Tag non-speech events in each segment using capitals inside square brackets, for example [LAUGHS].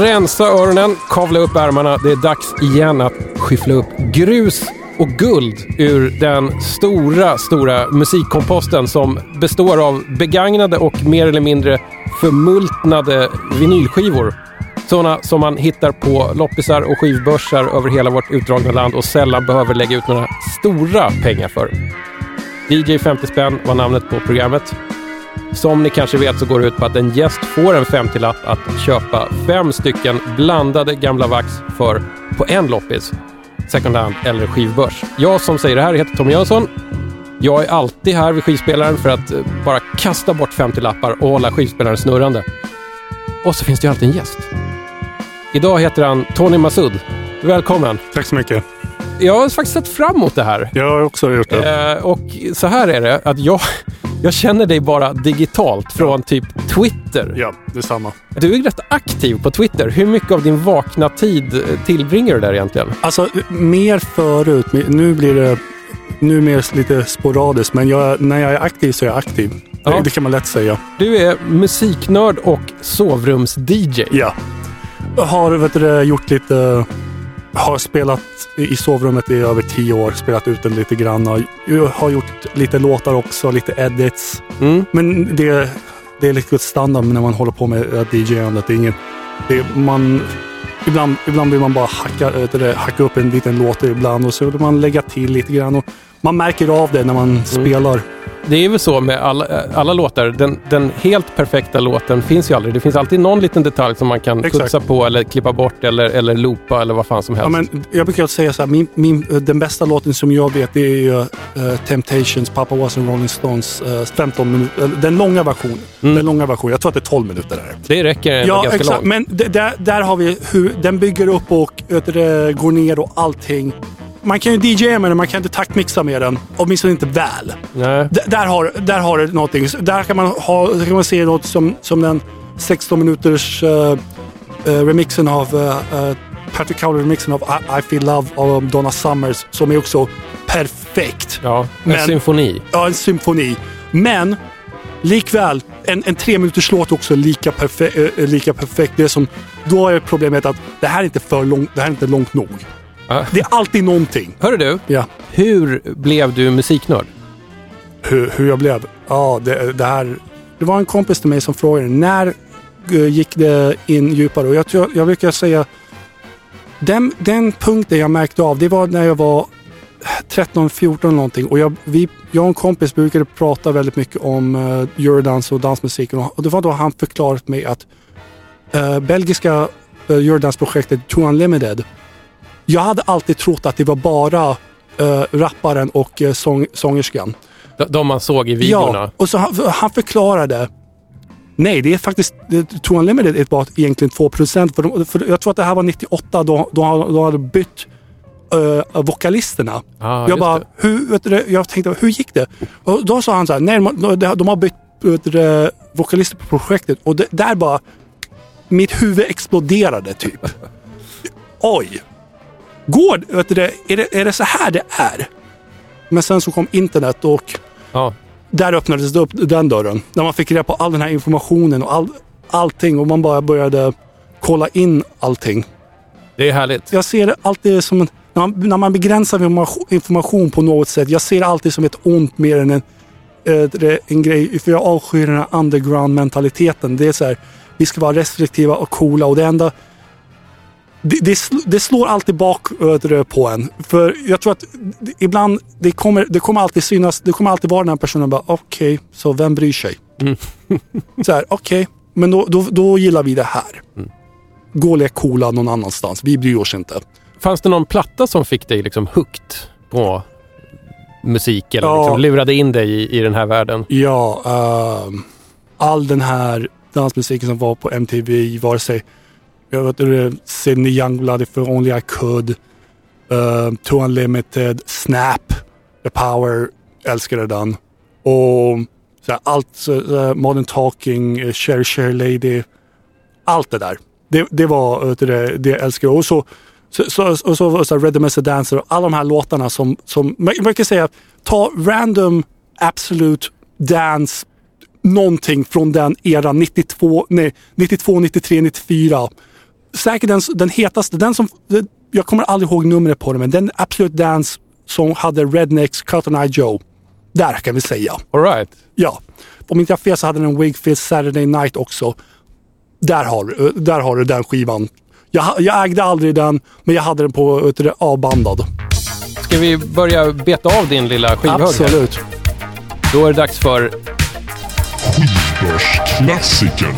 Rensa öronen, kavla upp ärmarna. Det är dags igen att skyffla upp grus och guld ur den stora, stora musikkomposten som består av begagnade och mer eller mindre förmultnade vinylskivor. Sådana som man hittar på loppisar och skivbörsar över hela vårt utdragna land och sällan behöver lägga ut några stora pengar för. DJ 50 spänn var namnet på programmet. Som ni kanske vet så går det ut på att en gäst får en 50-lapp att köpa fem stycken blandade gamla vax för på en loppis, second hand eller skivbörs. Jag som säger det här heter Tom Jönsson. Jag är alltid här vid skivspelaren för att eh, bara kasta bort 50-lappar och hålla skivspelaren snurrande. Och så finns det ju alltid en gäst. Idag heter han Tony Masud. Välkommen! Tack så mycket. Jag har faktiskt sett fram emot det här. Jag har också gjort det. Eh, och så här är det, att jag, jag känner dig bara digitalt från typ Twitter. Ja, detsamma. Du är rätt aktiv på Twitter. Hur mycket av din vakna tid eh, tillbringar du där egentligen? Alltså, mer förut. Nu blir det nu mer lite sporadiskt, men jag, när jag är aktiv så är jag aktiv. Ja. Det, kan man lätt säga. Du är musiknörd och sovrums-DJ. Ja. Har vet du, gjort lite... Har spelat i sovrummet i över tio år, spelat ut den lite grann. Jag har gjort lite låtar också, lite edits. Mm. Men det, det är lite standard när man håller på med eh, DJ-andet. Det är ingen, det, man, ibland, ibland vill man bara hacka, du det, hacka upp en liten låt ibland och så vill man lägga till lite grann. Och man märker av det när man Mm. spelar. Det är väl så med alla, alla låtar. Den, den helt perfekta låten finns ju aldrig. Det finns alltid någon liten detalj som man kan Exakt. putsa på eller klippa bort eller, eller loopa eller vad fan som helst. Ja, men jag brukar säga så här, min, min, den bästa låten som jag vet det är ju eh, Temptations, Papa Was and Rolling Stones, uh, 15 minuter, den långa versionen. Den långa versionen. Jag tror att det är 12 minuter där. det räcker ändå Ja, ganska exakt. långt. Men där, där har vi hur den bygger upp och det, går ner och allting. Man kan ju DJa med den, man kan inte taktmixa med den. Åtminstone inte väl. Nej. D- där, har, där har det någonting. Där kan man, ha, kan man se något som, som den 16 minuters eh, eh, remixen av uh, Patrick Cowley-remixen av I, I Feel Love av Donna Summers som är också perfekt. Ja, en Men- symfoni. Ja, en symfoni. Men likväl, en, en tre minuters låt också lika, perfe- lika perfekt. Det som, då är problemet att det här är inte för långt, det här är inte långt nog. Det är alltid någonting. Hörru du, Ja. hur blev du musiknörd? hur, hur jag blev. Ja, det, det här. Det var en kompis till mig som frågade när eh, gick det in djupare? Och jag, tror, jag brukar säga den, den punkten jag märkte av det var när jag var 13, 14 någonting och jag, vi, jag och en kompis brukade prata väldigt mycket om uh, eurodance och dansmusiken och det var då han förklarade för mig att uh, belgiska uh, eurodance-projektet Too Unlimited jag hade alltid trott att det var bara uh, rapparen och uh, sång, sångerskan. De, de man såg i videorna? Ja, och så han, han förklarade. Nej, det är faktiskt, Too Unlimited är bara egentligen 2 procent. Jag tror att det här var 98, då, då, då hade bytt uh, vokalisterna. Ja, jag bara, det. hur, du, jag tänkte, hur gick det? Och då sa han så här, nej, de, de, de har bytt du, vokalister på projektet. Och det, där bara, mitt huvud exploderade typ. [LAUGHS] Oj! Går vet du, är, det, är det så här det är? Men sen så kom internet och Ja. där öppnades det upp den dörren. När man fick reda på all den här informationen och all, allting och man bara började kolla in allting. Det är härligt. Jag ser det alltid som en, när, man, när man begränsar information, på något sätt. Jag ser det alltid som ett ont mer än en, en grej. För jag avskyr den här underground-mentaliteten. Det är så här, vi ska vara restriktiva och coola och det enda det, det, sl- det slår alltid bak äh, på en. För jag tror att ibland, det kommer, det kommer alltid synas, det kommer alltid vara den här personen bara okej, så vem bryr sig? [LAUGHS] så här, okej, men då, då, då gillar vi det här. Gå och lek coola någon annanstans, vi bryr oss inte. Fanns det någon platta som fick dig liksom hooked på musik eller Ja. liksom lurade in dig i, i den här världen? Ja, ehm, all den här dansmusiken som var på MTV, vare sig jag vet inte, Sydney Youngblood, If Only I Could, uh, Too Unlimited, Snap, The Power, älskade den. Och Så här, allt, uh, Modern Talking, eh, uh, Share Share Lady. Allt det där. Det, det var uh, det, det jag älskade. Och så, så, så, och så, så Red Mesa Dancer och alla de här låtarna som, som man, man kan säga, ta random Absolute Dance någonting från den eran 92, nej, 92, 93, 94. Säkert den, den hetaste, den som, jag kommer aldrig ihåg numret på den, men den Absolute Dance som hade Rednecks Cotton Eye Joe. Där kan vi säga. All right. Ja. Om inte jag fel så hade den Wigfield Saturday Night också. Där har, du- där har du den skivan. Jag, jag ägde aldrig den, men jag hade den på vet du avbandad. Ska vi börja beta av din lilla skivhög? Absolut. Då är det dags för Skivbörsklassikern.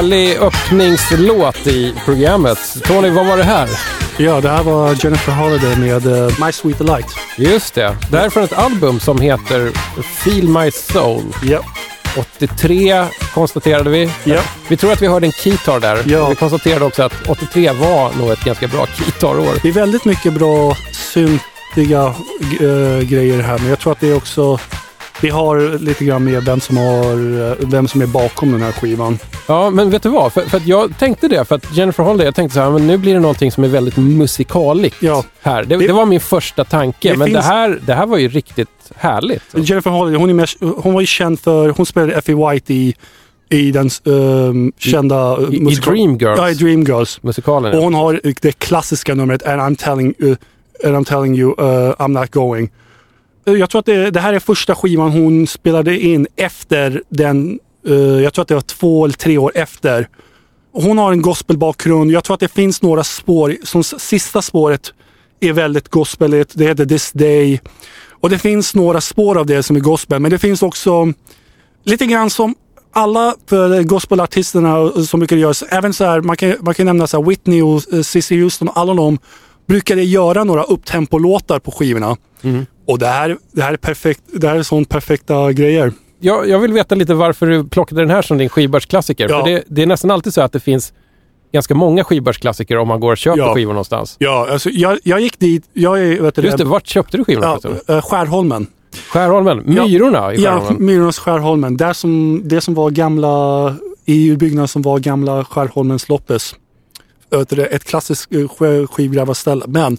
Härlig öppningslåt i programmet. Tony, vad var det här? Ja, det här var Jennifer Holiday med eh, My Sweet Delight. Just det. Det här är från ett album som heter Feel My Soul. Ja. 83 konstaterade vi. Ja. Vi tror att vi hörde en keytar där. Ja. Vi konstaterade också att 83 var nog ett ganska bra keytar-år. Det är väldigt mycket bra syntiga äh, grejer här, men jag tror att det är också det har lite grann med vem som, har, vem som är bakom den här skivan. Ja, men vet du vad? För, för att jag tänkte det, för att Jennifer Holiday, jag tänkte så här, men nu blir det någonting som är väldigt musikaligt Ja. här. Det, Det- det var min första tanke, Det men det, finns- här, det här var ju riktigt härligt. Jennifer Holiday, hon, är mest, hon var ju känd för, hon spelade Effie White i i den ehm, kända eh, I, i Dreamgirls, Ja, i Dreamgirls. musikalen. Och Ja. hon har det klassiska numret And I'm telling, uh, and I'm telling you uh, I'm not going. Eh, jag tror att det, det här är första skivan hon spelade in efter den, uh, jag tror att det var två eller tre år efter. Hon har en gospelbakgrund. Jag tror att det finns några spår. Som sista spåret är väldigt gospeligt. Det heter This Day. Och det finns några spår av det som är gospel. Men det finns också lite grann som alla för gospelartisterna eh, som brukar göra, även så här, man kan, man kan nämna så här Whitney och Cissi Cissy Houston och alla de brukade göra några upptempo-låtar på skivorna. Mm. Och det här, det här är perfekt, det här är sånt perfekta grejer. Jag, jag vill veta lite varför du plockade den här som din skivbörsklassiker. Ja. För det, det är nästan alltid så att det finns ganska många skivbörsklassiker om man går och köper Ja. skivor någonstans. Ja, alltså jag, jag gick dit, jag är, vet du Just det, vart köpte du skivorna? ja, eh, Skärholmen. Skärholmen? Ja. Myrorna i Ja, Skärholmen? Myrornas Skärholmen. Där som, det som var gamla, i byggnaden som var gamla Skärholmens loppis. Ett klassiskt eh, skivgrävarställe. Men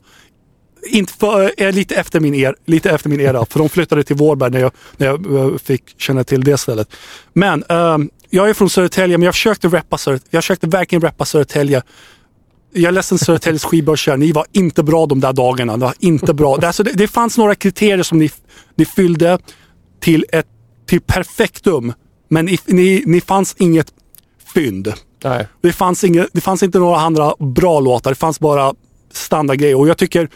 inte för, eh, lite, efter min er, lite efter min era, för de flyttade till Vårberg när jag, när jag eh, fick känna till det stället. Men um, jag är från Södertälje, men jag försökte, rappa Södertälje. jag försökte verkligen rappa Södertälje. Jag är ledsen Södertäljes skivbörsare, ni var inte bra de där dagarna. Det var inte bra. Det, alltså, det, det fanns några kriterier som ni, ni fyllde till ett till perfektum. Men ni, ni, ni fanns inget fynd. Nej. Det fanns, inget, det fanns inte några andra bra låtar. Det fanns bara standardgrejer. Och jag tycker,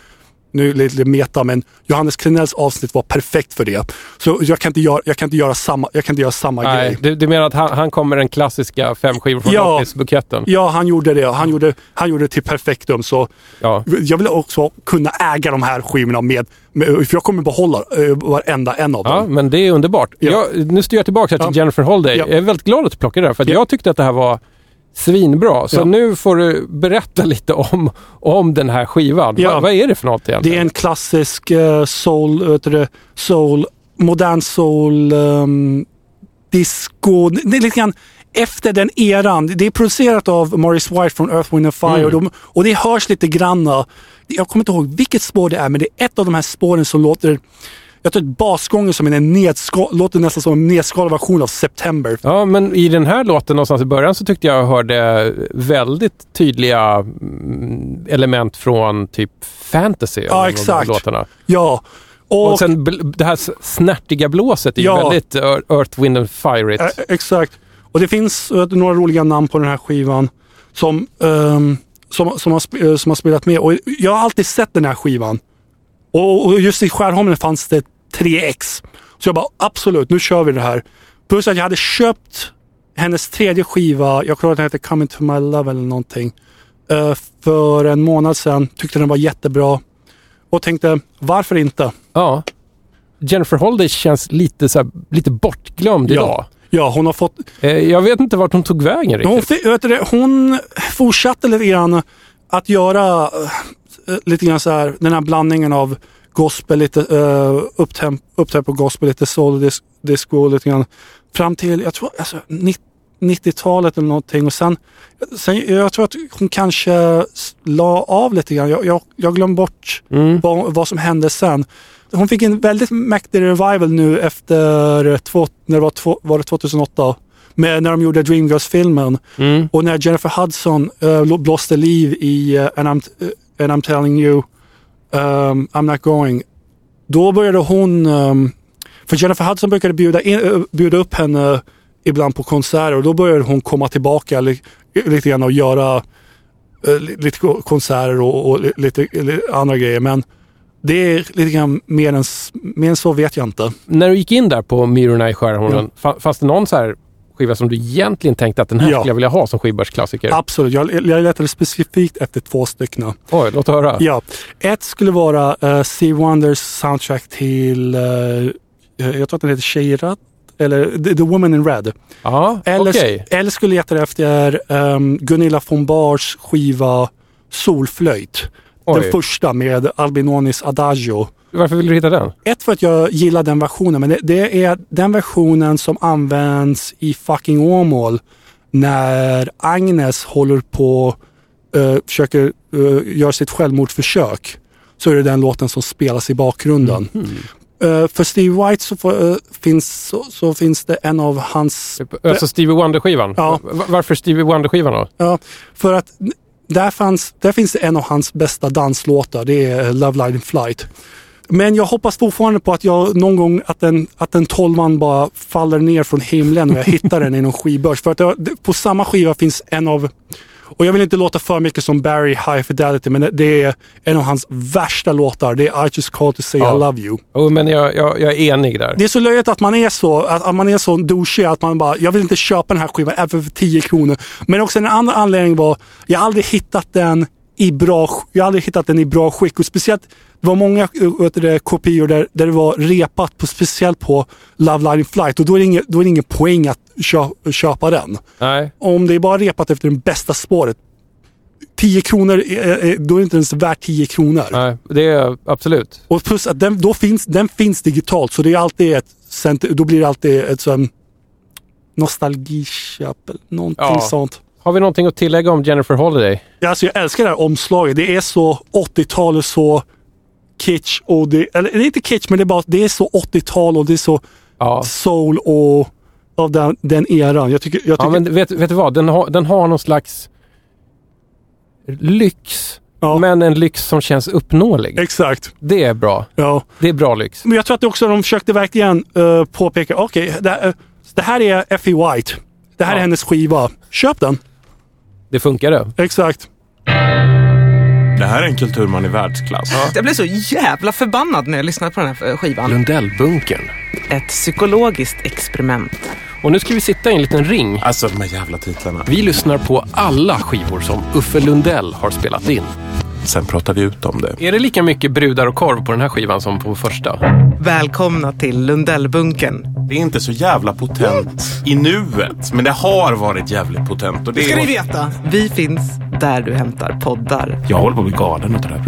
nu lite meta, men Johannes Klenells avsnitt var perfekt för det. Så jag kan inte göra, jag kan inte göra samma, jag kan inte göra samma Nej. grej. Du, du menar att han, han kom med den klassiska fem skivor från Ja. Loppis-buketten? Ja, han gjorde det. Han gjorde, han gjorde det till perfektum. Så Ja. jag vill också kunna äga de här skivorna med, med för jag kommer behålla uh, varenda en av Ja, dem. men det är underbart. Ja. Jag, nu styr jag tillbaka till Ja. Jennifer Holday. Ja. Jag är väldigt glad att du plockade det här, för Ja. jag tyckte att det här var svinbra. Så Ja. nu får du berätta lite om, om den här skivan. Ja. Va, vad är det för något Det egentligen? är en klassisk eh, soul, vet du, det, soul, modern soul, um, disco. Det är lite grann efter den eran. Det är producerat av Maurice White från Earth, Wind Fire Mm. och, de, och det hörs lite granna. Jag kommer inte ihåg vilket spår det är, men det är ett av de här spåren som låter jag tror att basgången som en låter nästan som en nedskalad version av September. Ja, men i den här låten någonstans i början så tyckte jag hörde väldigt tydliga mm, element från typ fantasy. Ja, exakt. Låtarna. Ja. Och, Och, sen det här snärtiga blåset är ju Ja. väldigt Ear- Earth, Wind and Fire-igt. Eh, exakt. Och det finns några roliga namn på den här skivan som, ehm, som, som, har, eh, som har spelat med. Och jag har alltid sett den här skivan. Och, och just i Skärholmen fanns det 3X. Så jag bara absolut, nu kör vi det här. Plus att jag hade köpt hennes tredje skiva, jag tror att den heter Coming to my love eller någonting. eh, för en månad sedan. Tyckte den var jättebra. Och tänkte, varför inte? Ja. Jennifer Holday känns lite, så här, lite bortglömd idag. Ja, hon har fått Eh, Jag vet inte vart hon tog vägen Hon, riktigt. vet du, hon fortsatte lite grann att göra eh, lite grann så här, den här blandningen av gospel, lite uh, upptemp, upptempo gospel, lite soul, dis, disco, lite grann. Fram till, jag tror, alltså, 90 90-talet eller någonting och sen, sen jag tror att hon kanske la av lite grann. Jag, jag, jag glömde bort Mm. vad, vad som hände sen. Hon fick en väldigt mäktig revival nu efter, två, när det var, två, var det 2008? Med, när de gjorde Dreamgirls-filmen. Mm. Och när Jennifer Hudson uh, blåste liv i uh, and, I'm, uh, and I'm telling you um, I'm not going. Då började hon, um, för Jennifer Hudson brukade bjuda, in, uh, bjuda upp henne ibland på konserter och då började hon komma tillbaka li, lite grann och göra uh, li- lite ko- konserter och, och li- lite, lite andra grejer. Men det är lite grann mer än, mer än så vet jag inte. När du gick in där på Myrorna i Skärholmen, fa- fanns det någon så här skiva som du egentligen tänkte att den här Ja. skulle jag vilja ha som skivbörsklassiker? Absolut, jag, jag letade specifikt efter två stycken. Oj, låt höra. Ja, ett skulle vara uh, Steve Wonders soundtrack till, eh, jag tror att den heter Sheirat, eller The, The Woman in Red. Ja, Eller, okej. eller skulle jag leta efter um, Gunilla von Bars skiva Solflöjt. Den Oj. första med Albinonis Adagio. Varför vill du hitta den? Ett för att jag gillar den versionen, men det, det är den versionen som används i fucking Åmål när Agnes håller på uh, försöker uh, göra sitt självmordsförsök. Så är det den låten som spelas i bakgrunden. Eh, för Steve White så, eh, finns, så, så finns det en av hans... Alltså Stevie Wonder-skivan. Ja. Va- Varför Stevie Wonder-skivan då? Ja, för att där, fanns, där finns en av hans bästa danslåtar. Det är eh, Love Line Flight. Men jag hoppas fortfarande på att jag någon gång att en, att en tolvan bara faller ner från himlen och jag hittar den i någon skivbörs. För att det- på samma skiva finns en av, och jag vill inte låta för mycket som Barry High Fidelity, men det- är en av hans värsta låtar. Det är I just called to say Ja. I love you. Oh, men jag, jag, jag är enig där. Det är så löjligt att man är så, att, att man är så douchig att man bara, jag vill inte köpa den här skivan även för 10 kronor. Men också en annan anledning var, jag har aldrig hittat den i bra, jag har aldrig hittat den i bra skick. Och speciellt, det var många du det, kopior där, där det var repat, på, speciellt på Love Line Flight. Och då är det ingen, då är det ingen poäng att kö, köpa den. Nej. Om det är bara repat efter det bästa spåret, 10 kronor, är- är- då är det inte ens värt 10 kronor. Nej, det är absolut. Och plus att den, då finns, den finns digitalt så det är alltid ett, då blir det alltid ett sån nostalgiköp någonting Ja. sånt. Har vi någonting att tillägga om Jennifer Holiday? Ja, Alltså jag älskar det här omslaget. Det är så 80-tal och så kitsch och det, eller det är inte kitsch men det är bara, det är så 80-tal och det är så Ja. soul och av den, den eran. Jag tycker, jag tycker Ja, men vet, vet du vad? Den har, den har någon slags lyx. Ja. Men en lyx som känns uppnåelig. exakt. Det är bra. Ja. Det är bra lyx. Men jag tror att det också de försökte verkligen uh, påpeka, okej, det, eh, det här är Effie White. Det här Ja. är hennes skiva. Köp den. Det funkade. Exakt. Det här är en kulturman i världsklass. Jag blev så jävla förbannad när jag lyssnade på den här skivan. Lundellbunkern. Ett psykologiskt experiment. Och nu ska vi sitta i en liten ring. Alltså de här jävla titlarna. Vi lyssnar på alla skivor som Uffe Lundell har spelat in. Sen pratar vi ut om det. Är det lika mycket brudar och korv på den här skivan som på första? Välkomna till Lundellbunkern. Det är inte så jävla potent i nuet, men det har varit jävligt potent. Och det Ska ni är... veta? Vi finns där du hämtar poddar. Jag håller på att bli galen utav det här.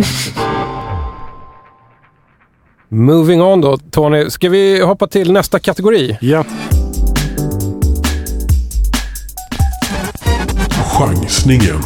Moving on då, Tony. Ska vi hoppa till nästa kategori? Ja. Chansningen.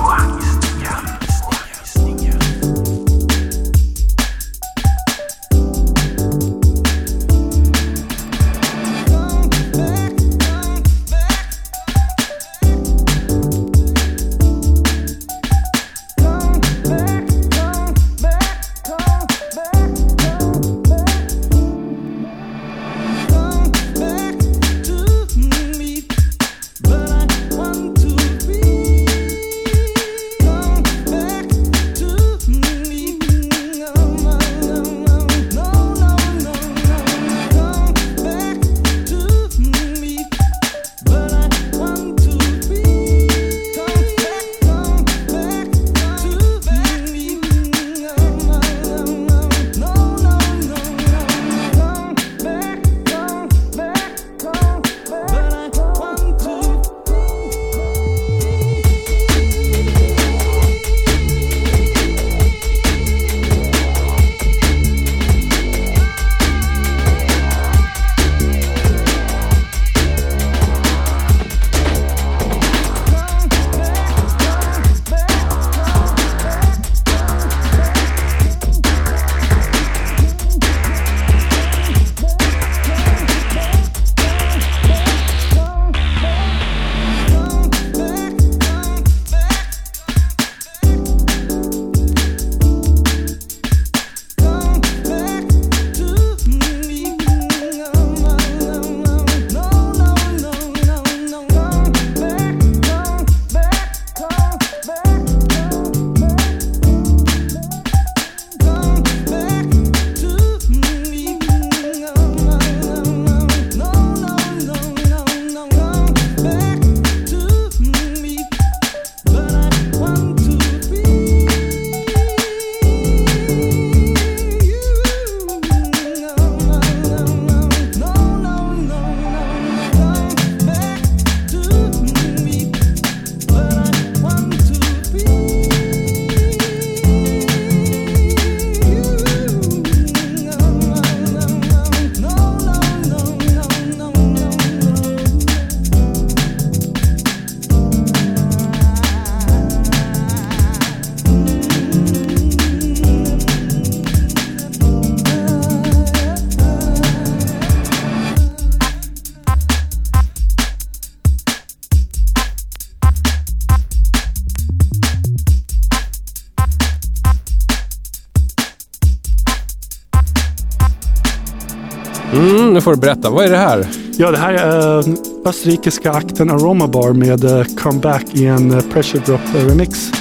Nu får du berätta. Vad är det här? Ja, det här är österrikiska akten Aroma Bar med uh, Comeback i en uh, Pressure Drop eh, remix.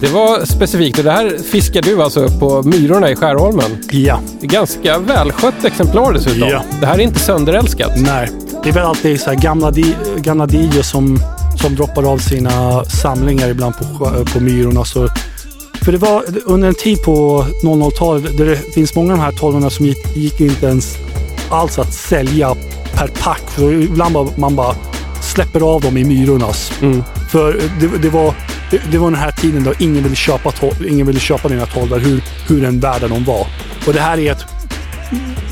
Det var specifikt. och Det här fiskar du alltså på Myrorna i Skärholmen. Ja. Ganska välskött exemplar dessutom. Ja. Det här är inte sönderälskat. Nej, det är väl alltid så här gamla, di, gamla DJs som, som droppar av sina samlingar ibland på, på Myrorna. Så, för det var under en tid på 00-talet där det finns många av de här tolvorna som gick, gick inte ens alls att sälja per pack. För ibland bara, man bara släpper av dem i Myrornas. Mm. För det, det, var, det, det var den här tiden då ingen ville köpa, ingen ville köpa dina tolvar hur, hur en värda de var. Och det här är ett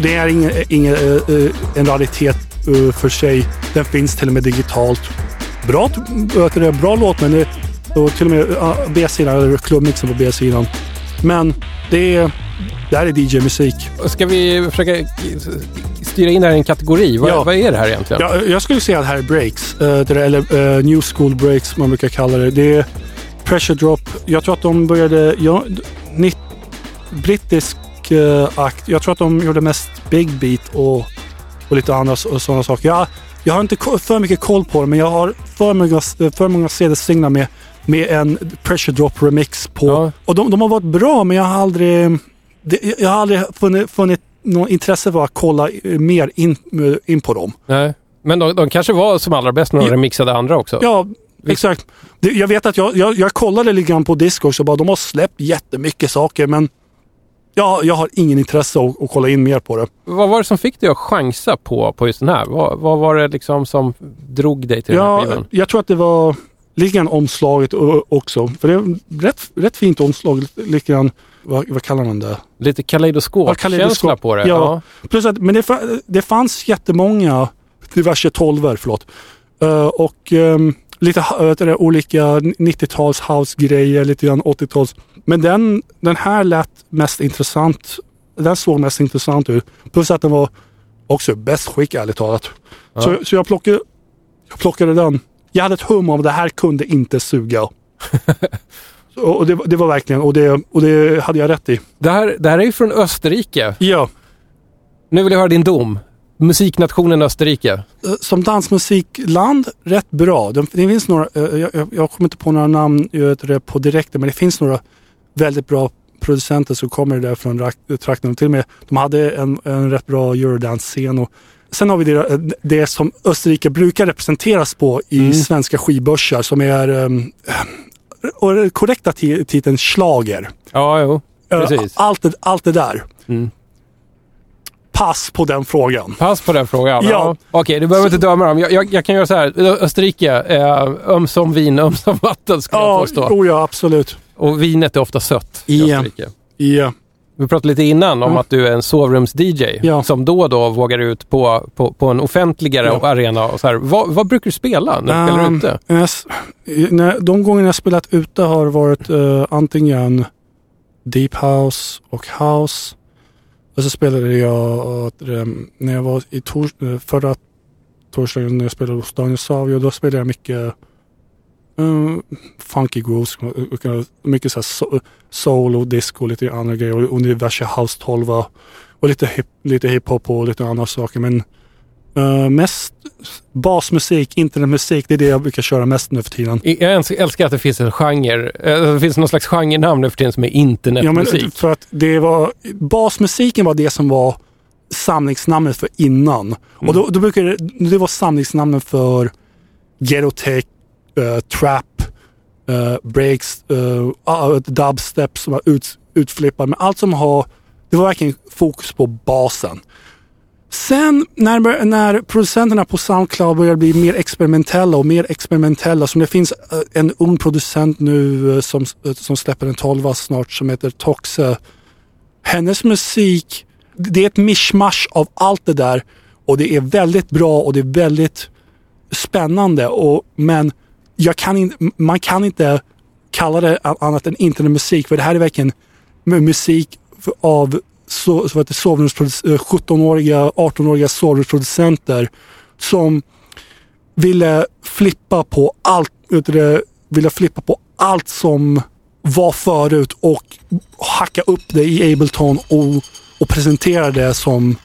det är ingen, ingen, eh, eh, en raritet eh, för sig. Den finns till och med digitalt. Bra, bra låt, men det, och till och med B-sidan, eller klubbmixen på B-sidan. Men det, är, det här är DJ-musik. Ska vi försöka styra in det här i en kategori? Vad, Ja. vad är det här egentligen? Jag, jag skulle säga att det här är breaks. eh, eller eh, new school breaks man brukar kalla det. Det är pressure drop. Jag tror att de började... Ja, nitt, brittisk eh, akt. Jag tror att de gjorde mest big beat och, och lite andra så- sådana saker. Jag, jag har inte för mycket koll på det, men jag har för många, för många CD-singlar med, med en pressure drop remix på. Ja. Och de, de har varit bra, men jag har aldrig... Det, jag har aldrig funnit, funnit något intresse för att kolla eh, mer in, in på dem. Nej. Men de, de kanske var som allra bäst när de Ja. remixade andra också. Ja, exakt. Det, jag vet att jag, jag, jag kollade lite grann på Discord så bara de har släppt jättemycket saker men ja, jag har ingen intresse att, att kolla in mer på det. Vad var det som fick dig att chansa på, på just den här? Vad, vad var det liksom som drog dig till den här Ja, skivan? jag tror att det var lite grann omslaget också. För det är rätt, rätt fint omslag. Lite grann, vad, vad kallar man det? Lite Ja, kaleidoskopkänsla kaleidoskop. på det. Ja. Plus att, men det, det fanns jättemånga diverse tolver, förlåt. Eh, och ehm, lite uh, vet du olika 90-tals house-grejer, lite grann 80-tals. Men den, den här lät mest intressant. Den såg mest intressant ut. Plus att den var också bäst skick ärligt talat. Så, så jag, plockade, jag plockade den. Jag hade ett hum om att det här kunde inte suga. [LAUGHS] Och det, det var verkligen, och det, och det hade jag rätt i. Det, här, det här är ju från Österrike. Ja. Nu vill jag höra din dom. Musiknationen Österrike. Eh, som dansmusikland rätt bra. Det, det finns några, eh, jag, jag, kommer inte på några namn på direkten, men det finns några väldigt bra producenter som kommer därifrån rak- trakten. Till och med, de hade en, en rätt bra eurodance-scen. Och, sen har vi det, det som Österrike brukar representeras på i svenska skivbörsar som är um, och den korrekta ti- titeln slager. Ja, jo. Eh, Precis. Allt, det- allt det där. Mm. Pass på den frågan. Pass på den frågan. Ja. Okej, du behöver inte döma dem. Jag, jag, jag kan göra så här. Österrike, eh, ömsom vin, ömsom vatten skulle jag Ja, påstå. oh ja, absolut. Och vinet är ofta sött i Ja. Österrike. Ja. Vi pratade lite innan om Ja. att du är en sovrums-DJ Ja. som då och då vågar ut på, på, på en offentligare Ja. arena. Och så här. Vad, vad brukar du spela när du spelar Um, ute? jag när, de gånger jag spelat ute har varit eh, antingen Deep House och House. Och så spelade jag eh, när jag var i tors, eh, förra torsdagen när jag spelade hos Daniel Savio. Då spelade jag mycket eh, funky grooves. Mycket så so, soul och disco lite andra grejer. Och, och diverse house 12 och lite, hip, lite hiphop och lite andra saker. Men eh, mest basmusik, internetmusik, det är det jag brukar köra mest nu för tiden. Jag älskar- att det finns en genre. eh, Det finns någon slags genrenamn nu för tiden som är Ja, men internetmusik. för att det var, basmusiken var det som var samlingsnamnet för innan. Och då, då brukar det, det var samlingsnamnet för ghetto-tech, uh, trap, uh, breaks, eh, ah, uh, dubstep som var ut, utflippad. Men allt som har, det var verkligen fokus på basen. Sen när, när producenterna på Soundcloud börjar bli mer experimentella och mer experimentella, som det finns en ung producent nu som, som släpper en 12 snart som heter Toxe. Hennes musik, det är ett mischmasch av allt det där och det är väldigt bra och det är väldigt spännande. Och, men jag kan in, man kan inte kalla det annat än internetmusik för det här är verkligen musik av så, så 17-åriga, 18-åriga sovrumsproducenter som ville flippa på allt, det, ville flippa på allt som var förut och hacka upp det i Ableton och, och presentera det som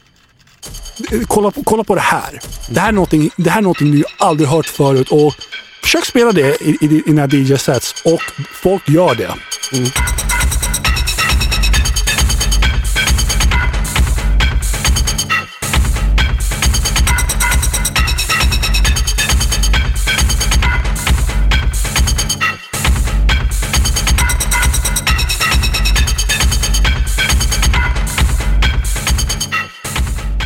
kolla, på, kolla på det här. Det här är någonting, det här är någonting du aldrig hört förut. Och försök spela det i, i, i dina DJ-sets. Och folk gör det. Mm.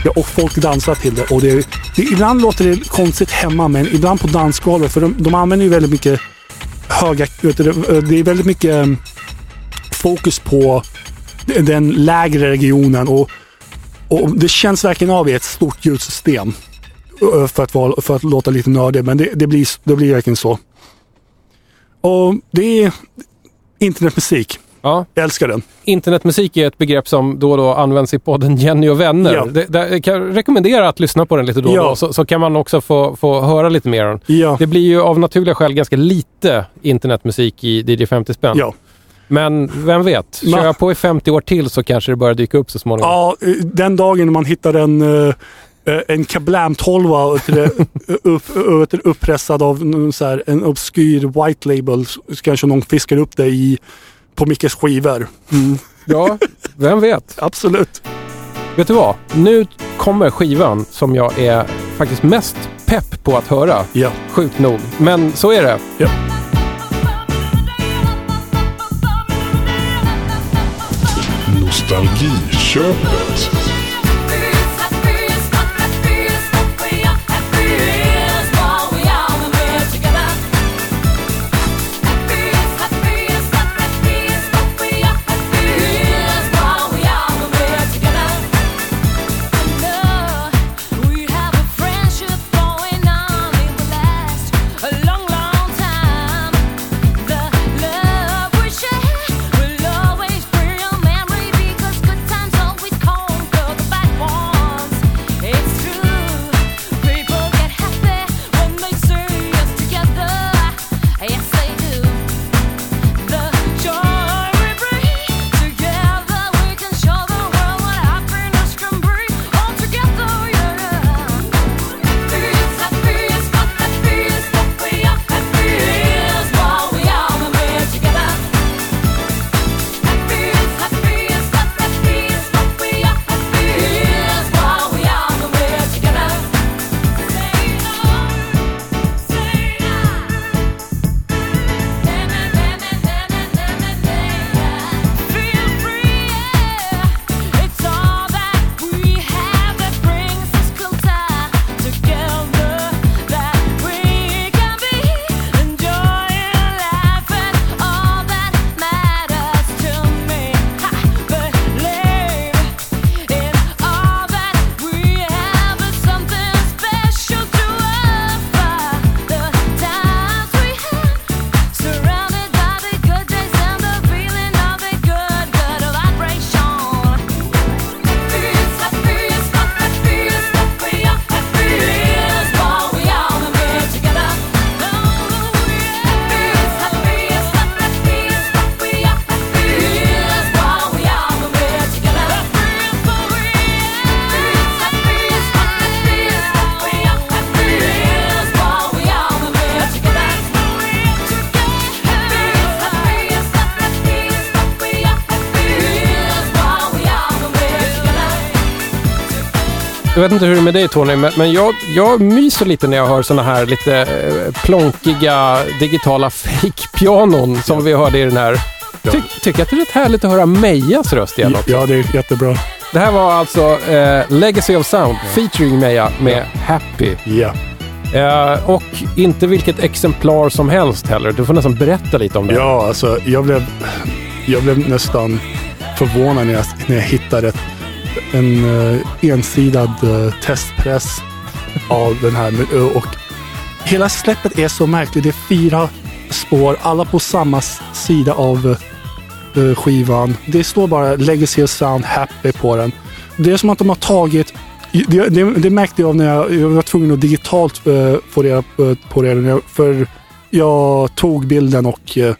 Ja, och folk dansar till det. Och det, det ibland låter det konstigt hemma, men ibland på dansgolvet. För de, de använder ju väldigt mycket höga... vet du, Det är väldigt mycket mm, fokus på den lägre regionen. Och, och Det känns verkligen av i ett stort ljudsystem. För att, vara, för att låta lite nördig, men det, det, blir, det blir verkligen så. Och det är internetmusik. Ja. Jag älskar den. Internetmusik är ett begrepp som då och då används i podden Jenny och vänner. Ja. Det, det, jag kan rekommendera att lyssna på den lite då och Ja. då, så, så kan man också få, få höra lite mer om den. Ja. Det blir ju av naturliga skäl ganska lite internetmusik i DJ 50 spänn. Ja. Men vem vet, kör Ma- jag på i 50 år till så kanske det börjar dyka upp så småningom. Ja, eh, den dagen man hittar en, eh, en Kablam 12 vet du det, upp, uppressad av så här, en obskyr white label så kanske någon fiskar upp det i, på Mickes skivor. Ja, vem vet? [LAUGHS] Absolut. Vet du vad? Nu kommer skivan som jag är faktiskt mest pepp på att höra. Ja. Sjukt nog. Men så är det. ja. Nostalgiköpet. Jag vet inte hur det är med dig Tony, men, jag, jag myser lite när jag hör såna här lite eh, plonkiga digitala [LAUGHS] fake-pianon som vi hörde i den här. Ty, tycker att det är rätt härligt att höra Mejas röst igen också. Ja, det är jättebra. Det här var alltså eh, Legacy of Sound featuring Meja med Happy. Ja. Eh, och inte vilket exemplar som helst heller. Du får nästan berätta lite om det. Ja, alltså jag blev, jag blev nästan förvånad när jag, när jag hittade ett, en eh, uh, ensidad eh, testpress av den här. Eh, och hela släppet är så märkligt. Det är fyra spår, alla på samma sida av skivan. Det står bara Legacy of Sound Happy på den. Det är som att de har tagit det, det, det märkte jag när jag, jag var tvungen att digitalt eh, få reda på, det. jag- För jag tog bilden och uh,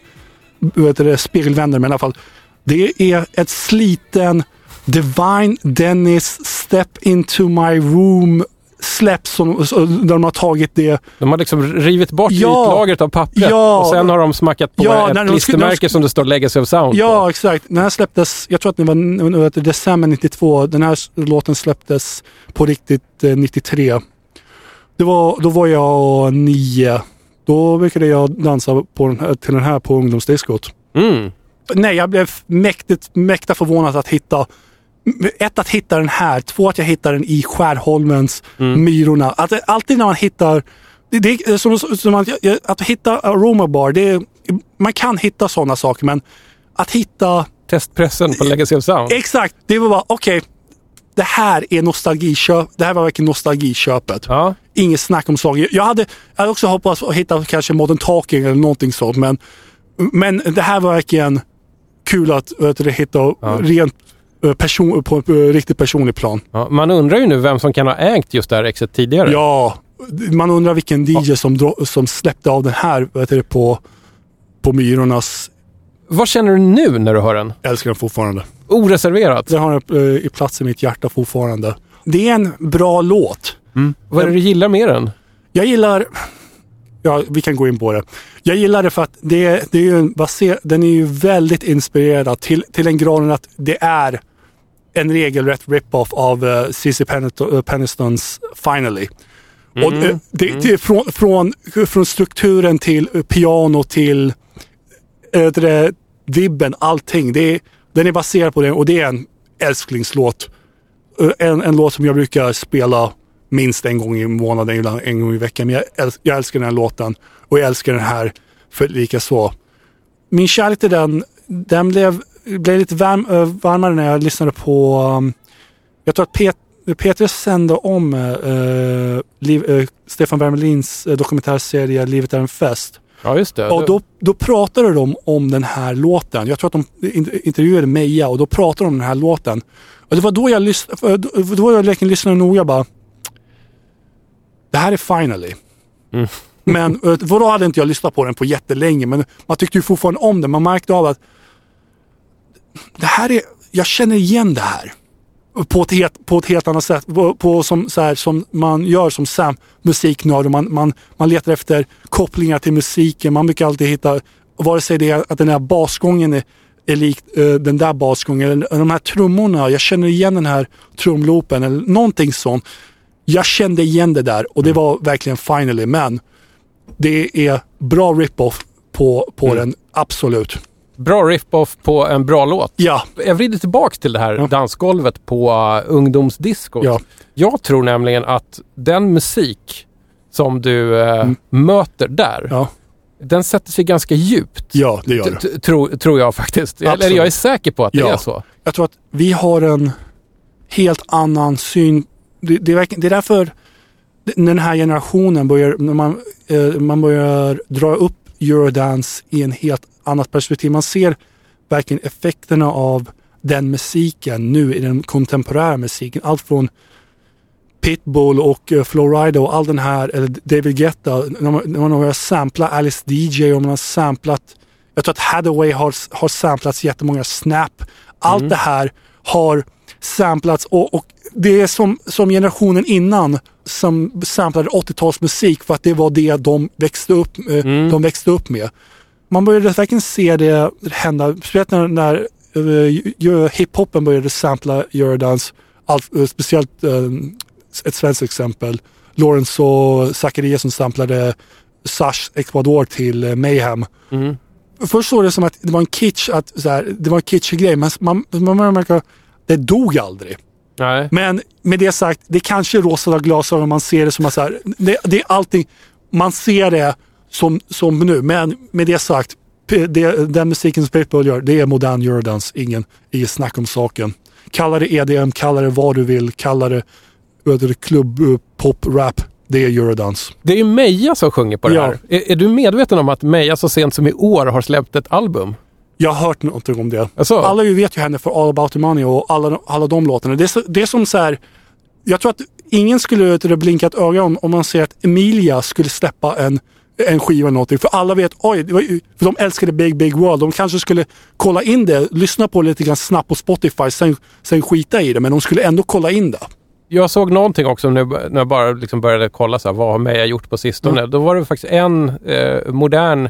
vet du, spegelvände men i alla fall. Det är ett sliten Divine Dennis Step Into My Room släpps som, där de har tagit det. De har liksom rivit bort Ja. ytlagret av pappret Ja. och sen har de smackat på Ja, ett klistermärke de- som det står Legacy of Sound Ja, på. exakt. Den här släpptes, jag tror att det var december 92. Den här låten släpptes på riktigt eh, 93. Det var, då var jag nio. Då brukade jag dansa på den här, till den här på ungdomsdiskot. Mm. Nej, jag blev mäktigt, mäkta förvånad att hitta ett, att hitta den här. Två, att jag hittar den i Skärholmens Myrorna. Att, alltid när man hittar... Det, är som, som att, att hitta Aroma Bar, det är, man kan hitta sådana saker, men att hitta... Testpressen på Legacy of Sound. Exakt! Det var bara, okej. det här är nostalgiköp. Det här var verkligen nostalgiköpet. Ja. Inget snack om saker. Jag hade, jag hade också hoppats att hitta kanske Modern Talking eller någonting sånt, men, men det här var verkligen kul att vet du, hitta rent eh, person, på ett eh, riktigt personligt plan. Ja, man undrar ju nu vem som kan ha ägt just det här exet tidigare. Ja, man undrar vilken DJ som, dro- som släppte av den här vet du, på, på Myrornas. Vad känner du nu när du hör den? Jag älskar den fortfarande. Oreserverat. Det har den eh, i plats i mitt hjärta fortfarande. Det är en bra låt. Vad är det du gillar med den? Jag gillar... Ja, vi kan gå in på det. Jag gillar det för att det, det är ju en baser, den är ju väldigt inspirerad till, till den graden att det är en regelrätt rip-off av uh, CC Penniston, uh, Pennistons Finally. Och, eh, det, det är från, från, från strukturen till eh, piano till äh, det, vibben, allting. Det är, den är baserad på det och det är en älsklingslåt. Eh, En, en låt som jag brukar spela minst en gång i månaden, ibland en gång i veckan. Men jag, äls- jag älskar den här låten och jag älskar den här för lika så. Min kärlek till den, den blev, blev lite varm, eh, varmare när jag lyssnade på, um, jag tror att Pet, Peter sände om uh, liv, eh, Stefan Wermelins uh, dokumentärserie Livet är en fest. Ja, just det. Och då, då pratade de om den här låten. Jag tror att de in- intervjuade Meja och då pratade de om den här låten. Och det var då jag, lys- för- då- då jag verkligen lyssnade noga bara. Det här är finally. Men eh, vadå hade inte jag lyssnat på den på jättelänge men man tyckte ju fortfarande om den. Man märkte av att det här är, jag känner igen det här. På ett helt, på ett helt annat sätt. På, på som, så här, som man gör som Sam, musiknörd. Man, man, man letar efter kopplingar till musiken. Man brukar alltid hitta, vare sig det är att den här basgången är, är likt eh, den där basgången. Eller de här trummorna, jag känner igen den här trumloopen eller någonting sånt. Jag kände igen det där och det var verkligen finally. Men det är bra rip-off på, på den, absolut. Bra rip-off på en bra låt. Ja, Jag vrider tillbaka till det här Ja. dansgolvet på uh, ungdomsdiskot. Ja. Jag tror nämligen att den musik som du eh, möter där, Mm. ja, den sätter sig ganska djupt. ja det gör det. t- Tror, jag faktiskt. Eller Absolut. jag är säker på att det är så. Jag tror att vi har en helt annan syn. Det, det, är, det är därför den här generationen börjar, när man, eh, man börjar dra upp Eurodance i en helt annat perspektiv. Man ser verkligen effekterna av den musiken nu i den kontemporära musiken. Allt från Pitbull och uh, Flowrider och all den här, eller David Guetta, när man, när man har samplat Alice DJ och man har samplat, jag tror att Hathaway har, har samplats jättemånga Snap. Allt det här har samplats och, och det är som, som generationen innan som samplade 80-talsmusik för att det var det de växte upp, eh, de växte upp med. Man började verkligen se det hända, speciellt när, när uh, hiphopen började sampla Eurodance, allt, eh, speciellt eh, ett svenskt exempel. Lawrence och Zacharias som samplade Sash Ecuador till Mayhem. Först såg det som att det var en kitsch, att, så här, det var en kitschig grej, men man, man märka att det dog aldrig. Nej. Men med det sagt, det kanske är rosa glasögon, man ser det som att så här, det, det är allting, man ser det som, som nu. Men med det sagt, det, den musiken som Pitbull gör, det är modern eurodance, ingen, inget snack om saken. Kalla det EDM, kalla det vad du vill, kalla det, klubb, eh, pop, rap, det är eurodance. Det är ju Meja som sjunger på det Ja. här. Är, är du medveten om att Meja så sent som i år har släppt ett album? Jag har hört någonting om det. Alltså? Alla vet ju henne för All about the money och alla, alla de låtarna. Det är, så, det är som så här, jag tror att ingen skulle blinka ett öga om, om man ser att Emilia skulle släppa en en skiva eller någonting. För alla vet, oj, för de älskade Big Big World. De kanske skulle kolla in det, lyssna på det lite grann snabbt på Spotify, sen, sen skita i det. Men de skulle ändå kolla in det. Jag såg någonting också nu när jag bara liksom började kolla så här, vad har Meja gjort på sistone. Då var det faktiskt en eh, modern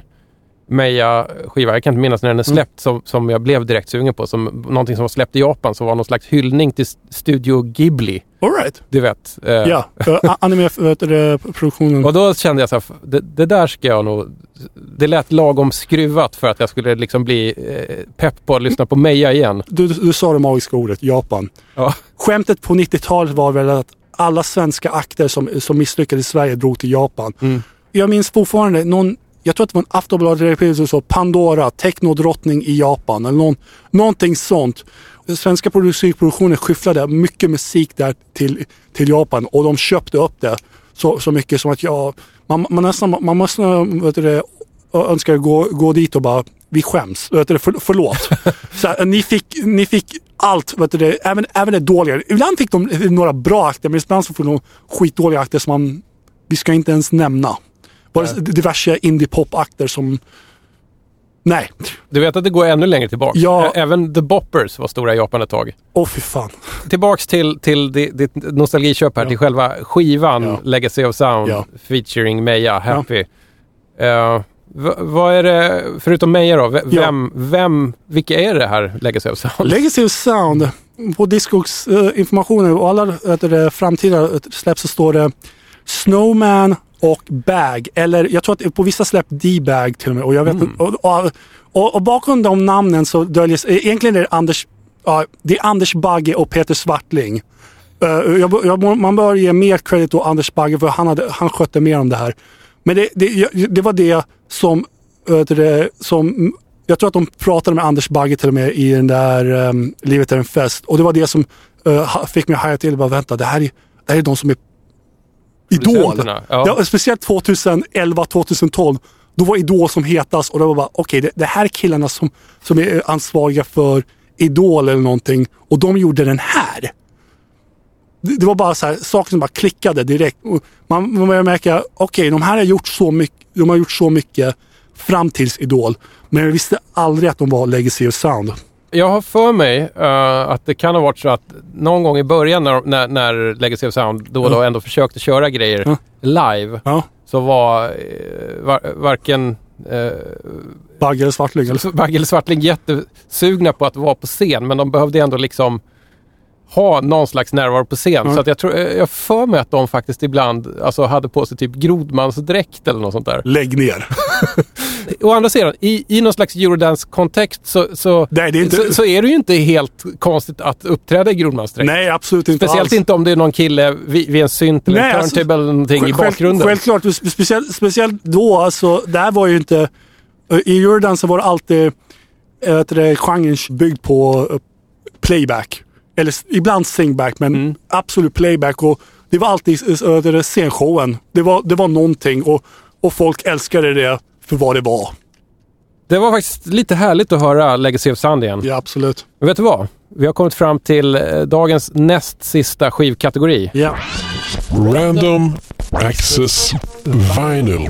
Meja-skiva, jag kan inte minnas när den är släppt, som, som jag blev direkt sugen på. Som, någonting som var släppt i Japan som var någon slags hyllning till Studio Ghibli. All right. Du vet. Eh, Ja, [LAUGHS] uh, anime-produktionen. Och då kände jag så här, det, det där ska jag nog... Det lät lagom skruvat för att jag skulle liksom bli eh, pepp på att lyssna på Meja igen. Du, du sa det magiska ordet, Japan. Ja. Skämtet på 90-talet var väl att alla svenska akter som, som misslyckades i Sverige drog till Japan. Mm. Jag minns fortfarande någon, jag tror att det var en Aftonbladet som sa Pandora, technodrottning i Japan eller någon, någonting sånt. Den svenska musikproduktionen skyfflade mycket musik där till, till Japan och de köpte upp det så, så mycket som att jag, man, man nästan, man måste vet du, det, önskar gå, gå dit och bara, vi skäms. Vet du, för, förlåt. [LAUGHS] så här, ni, fick, ni fick allt, vet du, även, även det dåliga. Ibland fick de några bra akter men ibland så får de skitdåliga akter som man, vi ska inte ens nämna. Bara diverse indie-pop-akter som... Nej. Du vet att det går ännu längre tillbaka. Ja. Ä- Även The Boppers var stora i Japan ett tag. Åh fy fan. Tillbaks till, till di- ditt nostalgiköp här, till själva skivan Ja. Legacy of Sound Ja. featuring Meja, Happy. Eh, v- vad är det, förutom Meja då, v- Ja. vem, vem, vilka är det här Legacy of Sound? Legacy of Sound. På Discogs uh, informationen och alla det, framtida eh, släpp så står det Snowman och Bag. Eller jag tror att på vissa släpp D-Bag till och med. Och, jag vet, och, och, och, och bakom de namnen så döljer sig, egentligen är det Anders, ja, det är Anders Bagge och Peter Svartling. Eh, jag, jag, man bör ge mer credit åt Anders Bagge för han, hade, han skötte mer om det här. Men det, det, det var det som, du som jag tror att de pratade med Anders Bagge till och med i den där um, Livet är en fest. Och det var det som eh, ha- fick mig att haja till. Bara, vänta, det här är, det här är de som är Idol. Ja. Ja. speciellt 2011, 2012. Då var Idol som hetast och det var bara, okej, det, det här är killarna som, som är ansvariga för Idol eller någonting. Och de gjorde den här. Det, det var bara så här, saker som bara klickade direkt. Och Man, man började märka, okej, de här har gjort så mycket, de har gjort så mycket fram tills Idol. Men jag visste aldrig att de var Legacy of Sound. Jag har för mig eh, att det kan ha varit så att någon gång i början när, när, när Legacy of Sound då och då ändå försökte köra grejer Ja. live Ja. så var eh, var, varken eh, Bagge eller Svartling. Eller? [LAUGHS] Bagge eller Svartling jättesugna på att vara på scen men de behövde ändå liksom ha någon slags närvaro på scen. Ja. Så att jag tror, jag för mig att de faktiskt ibland alltså, hade på sig typ grodmansdräkt eller något sånt där. Lägg ner. Å andra sidan, i, i någon slags eurodance-kontext så, så, Nej, inte- så, så är det ju inte helt konstigt att uppträda i grodmansdräkt. Nej, absolut inte Speciellt alls. inte om det är någon kille vid, vid en synt eller Nej, en alltså, turntable eller någonting i bakgrunden. Självklart, spe- speciellt, speciellt då, alltså, där var ju inte... eh, I Eurodance var det alltid äh, vet det, genren byggd på eh, playback. Eller ibland singback, men Mm. absolut playback. Och det var alltid det, scenshowen. Det var, det var någonting och, och folk älskade det för vad det var. Det var faktiskt lite härligt att höra Legacy of Sound igen. Ja, absolut. Men vet du vad? Vi har kommit fram till eh, dagens näst sista skivkategori. Ja. Random Access Vinyl.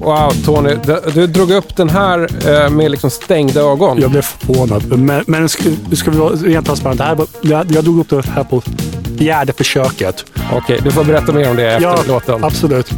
Wow, Tony. Du, du drog upp den här eh, med liksom stängda ögon. Jag blev förvånad. Men, men ska, ska vi vara rent transparenta. Det här var- Jag, jag drog upp det här på fjärde försöket. Okej, du får berätta mer om det efter Ja, låten. absolut.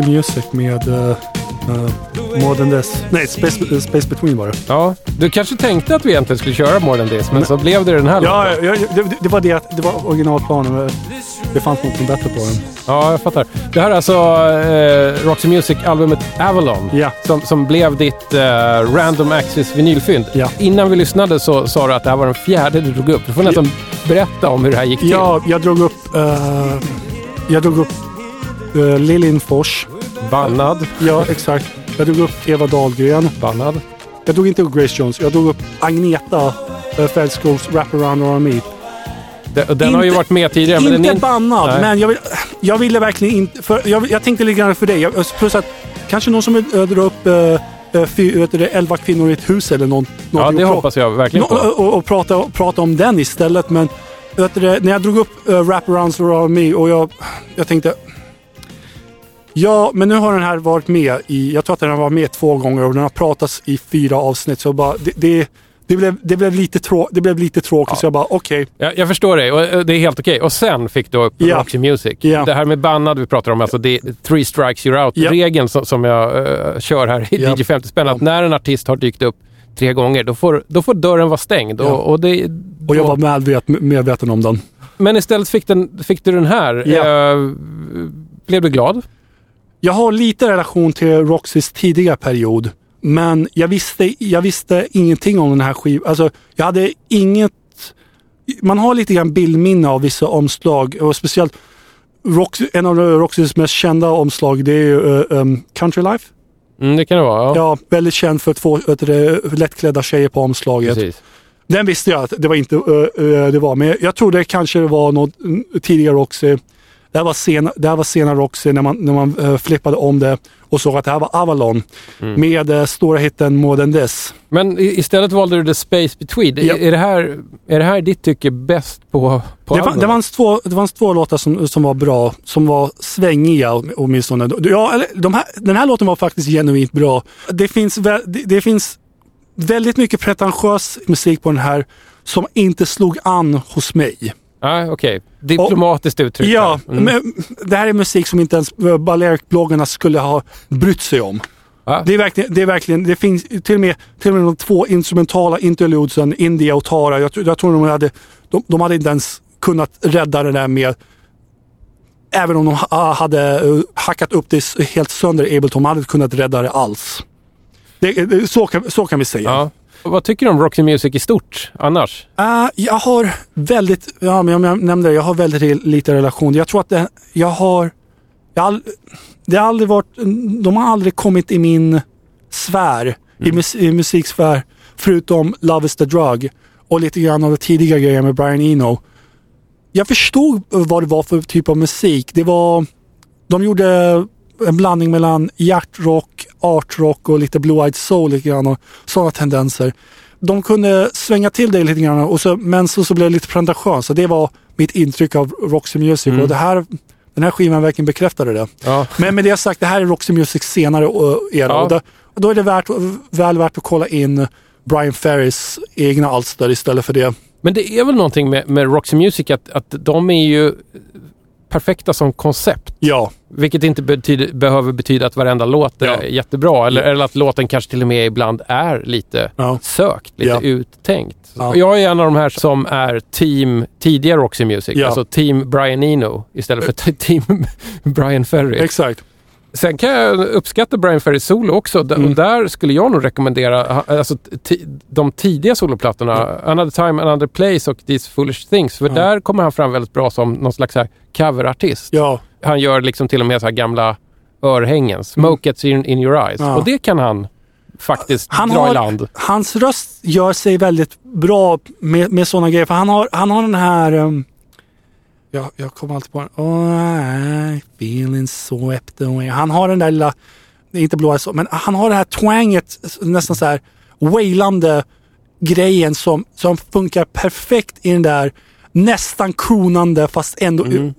Roxy Music med uh, uh, More Than This. Nej, Space, uh, Space Between var det. Ja, du kanske tänkte att vi egentligen skulle köra More Than This, men så blev det den här Ja, låten. ja, ja, det, det var det. att- Det var originalplanen. men Det fanns något bättre på den. Ja, jag fattar. Det här är alltså eh, Roxy Music-albumet Avalon Ja. som, som blev ditt eh, Random Access vinylfynd. Ja. Innan vi lyssnade så sa du att det här var den fjärde du drog upp. Du får nästan berätta om hur det här gick till. Ja, jag drog upp... eh, jag drog upp uh, Liljenfors. Bannad. Ja, exakt. Jag drog upp Eva Dahlgren. Bannad. Jag drog inte upp Grace Jones. Jag drog upp Agneta uh, Fältskogs Wraparound on Me. Den, den har ju Inte- varit med tidigare. men inte den är bannad, Nej. men jag, vill, jag ville verkligen inte... För, jag, jag tänkte lite grann för dig. Jag, plus att kanske någon som äh, drar upp äh, fy, vet du, 11 kvinnor i ett hus eller något. Ja, det hoppas jag verkligen på. och, och, och prata, och prata om den istället. Men vet du, när jag drog upp uh, Wraparounds Around Me och jag, jag tänkte... Ja, men nu har den här varit med i... Jag tror att den har varit med två gånger och den har pratats i fyra avsnitt. Så bara, det, det, det, blev, det, blev, lite trå, det blev lite tråkigt så jag bara okej. Jag, jag förstår dig och eh, det är helt okej. Och sen fick du upp Ja. Roxy Music. Ja. Det här med bannad vi pratar om, alltså det är three strikes you're out. Ja. Regeln som, som jag eh, kör här i Ja. DJ 50 spänn, att Ja. när en artist har dykt upp tre gånger, då får, då får dörren vara stängd. Ja. Och, och det, Och jag då- var medvet, medveten om den. Men istället fick, den, fick du den här. Ja. Eh, blev du glad? Jag har lite relation till Roxys tidiga period. Men jag visste, jag visste ingenting om den här skivan. Alltså, jag hade inget... Man har lite grann bildminne av vissa omslag. Och speciellt Roxy, en av Roxys mest kända omslag det är ju uh, um, Country Life. Mm, det kan det vara. Ja, Ja, väldigt känd för två det, lättklädda tjejer på omslaget. precis. Den visste jag att det var inte uh, uh, det var. Men jag trodde kanske det var något mm, tidigare Roxy. Det här var sena, det här var sena Roxy när man, när man uh, flippade om det och såg att det här var Avalon Mm. med uh, stora hitten More than this. Men istället valde du The Space Between. Ja. Är, det här, är det här ditt tycke bäst på, på Det, det, fanns två, det fanns två låtar som, som var bra, som var svängiga åtminstone. Ja, eller, de här, den här låten var faktiskt genuint bra. Det finns, det, det finns väldigt mycket pretentiös musik på den här som inte slog an hos mig. Ja, Okej, diplomatiskt uttryckt. Ja, här. Mm. men det här är musik som inte ens eh, Balearic-bloggarna skulle ha brytt sig om. Ja. Det är verkligen, det är verkligen, det finns till och med, till och med de två instrumentala interludesen, India och Tara. Jag, jag tror de hade, de, de hade inte ens kunnat rädda det där med Även om de ha- hade eh, hackat upp det helt sönder Ableton, de hade inte kunnat rädda det alls. Det, det, så, kan, så kan vi säga. Ja. Vad tycker du om Roxy Music i stort annars? Uh, jag har väldigt, ja men jag nämnde det, jag har väldigt lite relation. Jag tror att det, jag har, jag all, det har aldrig varit, de har aldrig kommit i min sfär, i, mus, i musiksfär, förutom Love is the drug och lite grann av de tidiga grejer med Brian Eno. Jag förstod vad det var för typ av musik. Det var, de gjorde en blandning mellan hjärtrock, artrock och lite blue-eyed soul lite grann och sådana tendenser de kunde svänga till det lite grann och så, men så, så blev det lite pretentiöst. Så det var mitt intryck av Roxy Music Mm. och det här, den här skivan verkligen bekräftade det. Ja. Men med det sagt, det här är Roxy Music senare era Ja. och då, då är det värt, väl värt att kolla in Brian Ferrys egna alster istället för det. Men det är väl någonting med, med Roxy Music att, att de är ju perfekta som koncept. Ja, Vilket inte betyder, behöver betyda att varenda låt är Ja. jättebra. Eller, eller att låten kanske till och med ibland är lite ja, sökt, lite Ja. uttänkt. Ja. Jag är en av de här som är team tidiga Roxy Music. Alltså team Brian Eno istället för [LAUGHS] team Brian Ferry. exakt. Sen kan jag uppskatta Brian Ferrys solo också. Mm. Och där skulle jag nog rekommendera alltså, de tidiga soloplattorna. Another time, another place och These foolish things. För Ja. där kommer han fram väldigt bra som någon slags coverartist. Ja, Han gör liksom till och med så här gamla örhängen. Smoke gets in, in your eyes. Ja. Och det kan han faktiskt Han dra har- i land. hans röst gör sig väldigt bra med, med sådana grejer. För han har, han har den här... Um, jag, jag kommer alltid på den. Oh, I feeling swept away. Han har den där lilla, inte blåa så, men han har det här twanget, nästan så här wailande grejen som, som funkar perfekt i den där nästan kronande fast ändå Mm.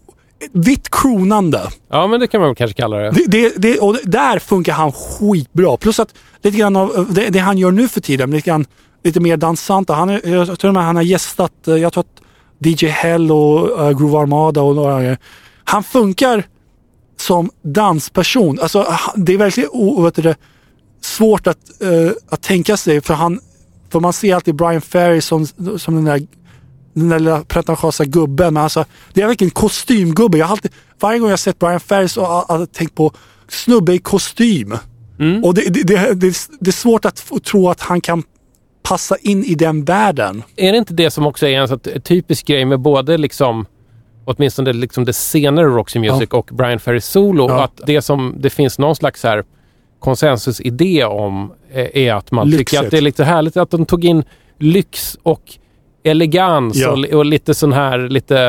vitt kronande. Ja, men det kan man kanske kalla det. Det, det, det, och där funkar han skitbra. Plus att lite grann av det, det han gör nu för tiden, lite, grann, lite mer dansant. Han, jag tror att han har gästat, jag tror att DJ Hell och uh, Groove Armada och några grejer. Han funkar som dansperson. Alltså, han- det är verkligen vet du, svårt att, eh, att tänka sig för han för man ser alltid Brian Ferry som, som den där den där lilla pretentiösa gubben. Men alltså, det är verkligen en kostymgubbe. Jag har alltid, varje gång jag sett Brian Ferry så har jag tänkt på snubbe i kostym. Och det, det, det, det, det är svårt att tro att han kan passa in i den världen. Är det inte det som också är en här typisk grej med både liksom åtminstone liksom det senare Roxy Music och Brian Ferry solo. Ja. Att det som det finns någon slags här konsensusidé om eh, är att man tycker Lyxigt. att det är lite härligt att de tog in lyx och elegans Ja. och, och lite sån här lite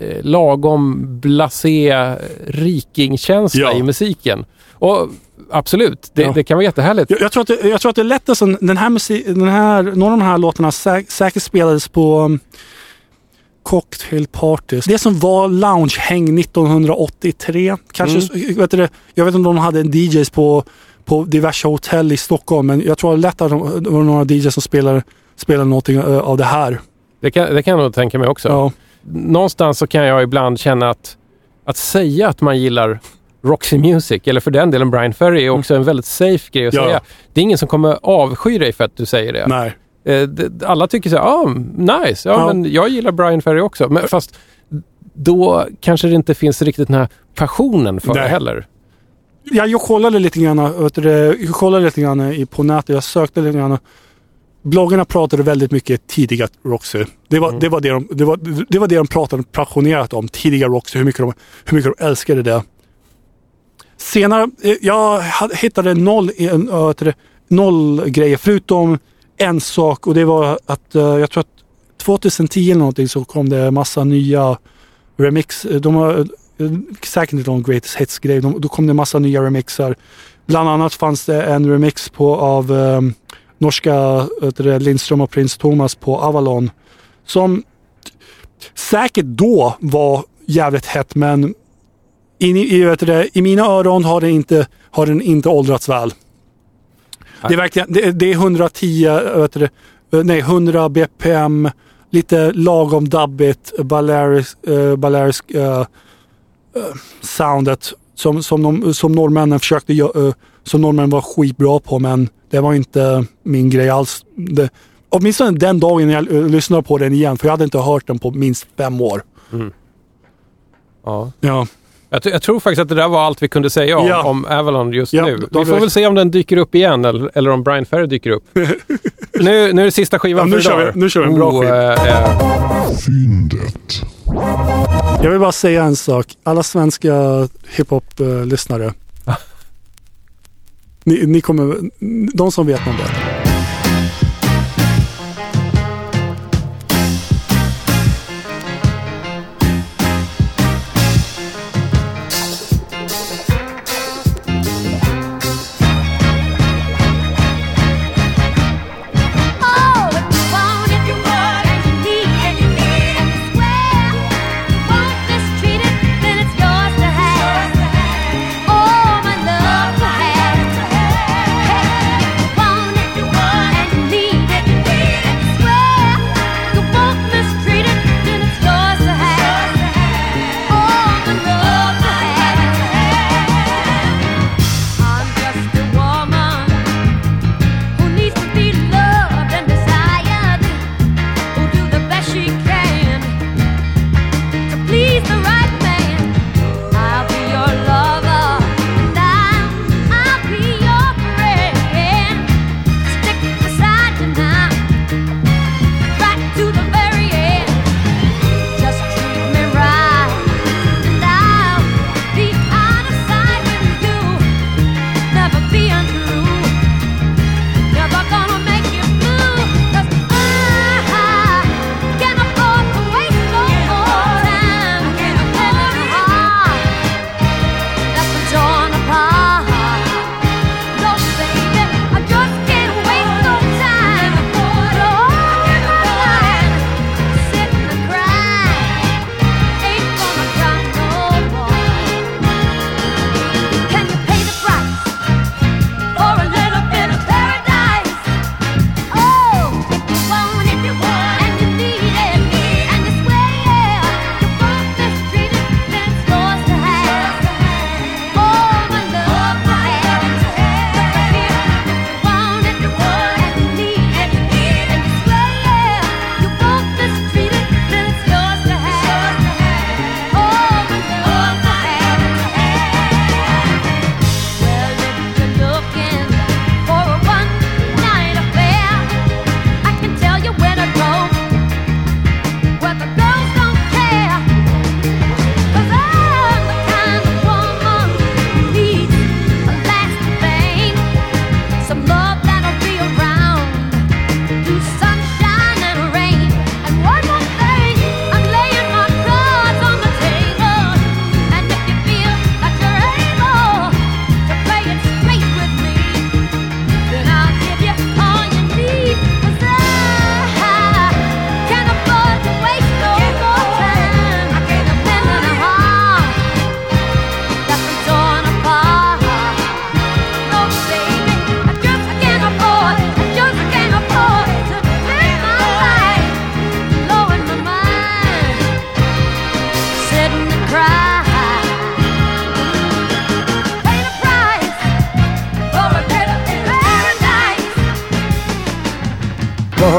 eh, lagom blasé rikingkänsla Ja. i musiken. Och absolut, det, Ja. det kan vara jättehärligt. Jag, jag, tror att det, jag tror att det är lätt att sån- den här musik, den här, några av de här låtarna säk, säkert spelades på um, cocktail parties. Det som var loungehäng 1983. Kanske, vet du, jag vet inte om de hade en DJs på, på diverse hotell i Stockholm men jag tror att det är lätt att de, det var några DJs som spelade, spelade någonting av det här. Det kan, det kan jag nog tänka mig också. Ja. någonstans så kan jag ibland känna att att säga att man gillar Roxy Music, eller för den delen Brian Ferry, är också en väldigt safe grej att Ja. säga. Det är ingen som kommer avsky dig för att du säger det. Nej. Eh, det- Alla tycker så här, ah, nice, ja, Ja. men jag gillar Brian Ferry också. Men fast då kanske det inte finns riktigt den här passionen för det Nej. heller. Ja, jag kollade lite grann, du, det, jag kollade lite grann på nätet. Jag sökte lite grann. Bloggarna pratade väldigt mycket tidiga Roxy. Det var, det var, det de, det var, det var det de pratade passionerat om. Tidiga Roxy, hur mycket de, hur mycket de älskade det. Senare, eh, jag hittade noll, eh, noll grejer förutom en sak och det var att eh, jag tror att 2010 eller någonting så kom det massa nya remix. De har säkert inte någon greatest hits grej. De, då kom det massa nya remixar. Bland annat fanns det en remix på av um, norska du det, Lindström och Prins Thomas på Avalon. Som säkert då var jävligt hett men i, du det, i mina öron har den inte, har den inte åldrats väl. Det är verkligen, det, det är 110, vet du eh, nej 100 bpm, lite lagom dubbigt, Balearisk, uh, Balearisk eh, eh, soundet som, som, de, som norrmännen försökte göra, eh, som norrmännen var skitbra på men det var inte min grej alls. Det, åtminstone den dagen jag uh, lyssnade på den igen för jag hade inte hört den på minst fem år. Ja. Ja. Jag, jag tror faktiskt att det där var allt vi kunde säga om, Ja. om Avalon just Ja, nu. då Vi får vi- väl se om den dyker upp igen eller, eller om Brian Ferry dyker upp. [LAUGHS] nu, nu är det sista skivan Ja, nu för kör idag. vi- nu kör vi en bra oh, skiva. eh, eh, Fyndet. Jag vill bara säga en sak. Alla svenska hiphop-lyssnare. [LAUGHS] Ni, ni kommer, de som vet om det.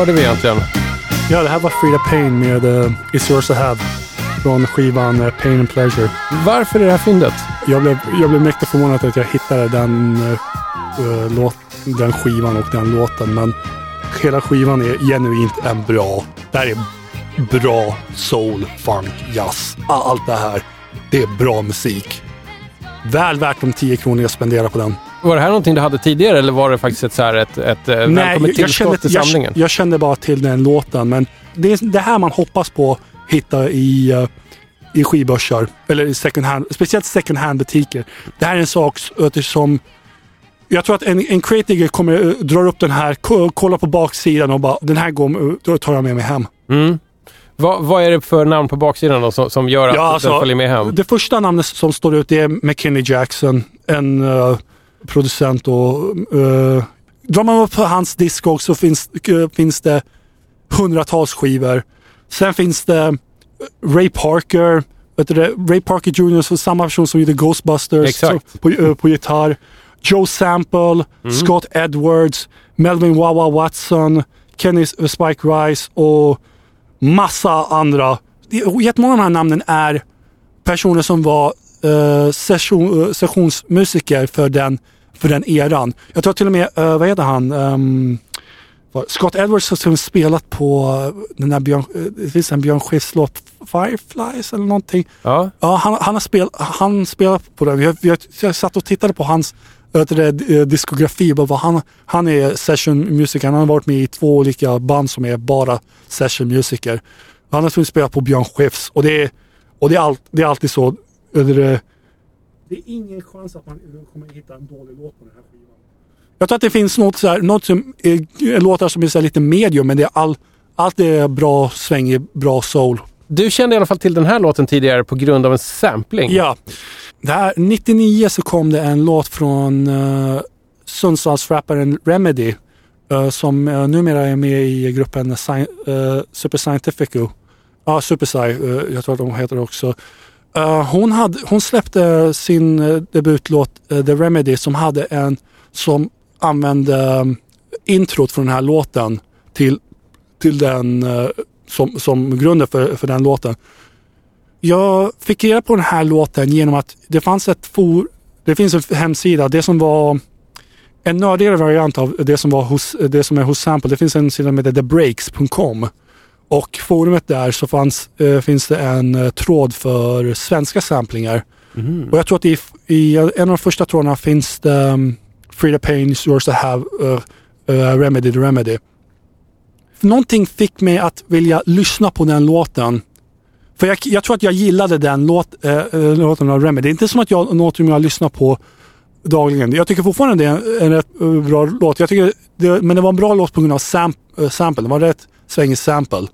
Hörde vi egentligen? Ja, det här var Frida Payne med uh, It's yours to have från skivan uh, Pain and Pleasure. Varför är det här fyndet? Jag blev, jag blev mäktigt förvånad att jag hittade den, uh, låt, den skivan och den låten. Men hela skivan är genuint en bra. Det här är bra soul, funk, jazz. Allt det här. Det är bra musik. Väl värt de 10 kronor jag spenderar på den. Var det här någonting du hade tidigare eller var det faktiskt ett, så här, ett, ett eh, välkommet jag, tillskott till jag, samlingen? jag kände bara till den låten. Men det är det här man hoppas på hitta i, uh, i skivbörsar. Eller i second hand, speciellt second hand butiker. Det här är en sak som jag tror att en, en kritiker kommer uh, drar upp den här, ko- kollar på baksidan och bara den här går, då tar jag med mig hem. Mm. Vad, vad är det för namn på baksidan då, som, som gör att Ja, alltså, den följer med hem? Det första namnet som står ut är McKinney Jackson, en uh, producent. Och, uh, drar man upp på hans discog så finns, uh, finns det hundratals skivor. Sen finns det uh, Ray Parker, vet du Ray Parker Jr. Så samma person som gjorde Ghostbusters så, på, uh, på gitarr. Joe Sample, Scott Edwards, Melvin Wawa Watson, Kenny Spike Rice och massa andra. Jättemånga av de här namnen är personer som var eh, session, eh, sessionsmusiker för den, för den eran. Jag tror till och med, eh, vad heter han? Vad- Scott Edwards med spelat på eh, den där Björn, eh, det finns en Björn Skifs-låt, Fireflies eller någonting. Ja. Ja, han, han har spel, han spelar på den. Jag, jag, jag satt och tittade på hans det, diskografi. Bara vad han, han är sessionmusiker. Han har varit med i två olika band som är bara sessionmusiker. Han har spelat på Björn Skifs och det är, och det är, all, det är alltid så. Det, det är ingen chans att man kommer hitta en dålig låt på den här skivan. Jag tror att det finns något, så här, något som är, låtar som är så här lite medium men det är all, allt är bra svängig, bra soul. Du kände i alla fall till den här låten tidigare på grund av en sampling. Ja. Det här, 99 så kom det en låt från uh, Sundsvallsrapparen Remedy eh, som uh, numera är med i gruppen Sci- uh, Super Scientifico. Ja, Super Sci, eh, jag tror att de heter också. Eh, hon, hade, hon släppte sin eh, debutlåt eh, The Remedy som hade en som använde um, introt från den här låten till, till den som, som grunden för, för den låten. Jag fick reda på den här låten genom att det fanns ett for, det finns en hemsida, det som var en nördigare variant av det som, var hos, det som är hos Sample. Det finns en sida som heter thebreaks.com och forumet där så fanns, eh, finns det en eh, tråd för svenska samplingar. Och jag tror att i, i en av de första trådarna finns det um, Frida Payne's Yours to Have, uh, uh, Remedy the Remedy. Någonting fick mig att vilja lyssna på den låten. För jag, jag tror att jag gillade den låt, äh, låten av Remedy. Det är inte som att jag något som jag lyssnar på dagligen. Jag tycker fortfarande det är en rätt eh, bra låt. Jag tycker det, men det var en bra låt på grund av sam, äh, sample. Det var rätt svängig sample.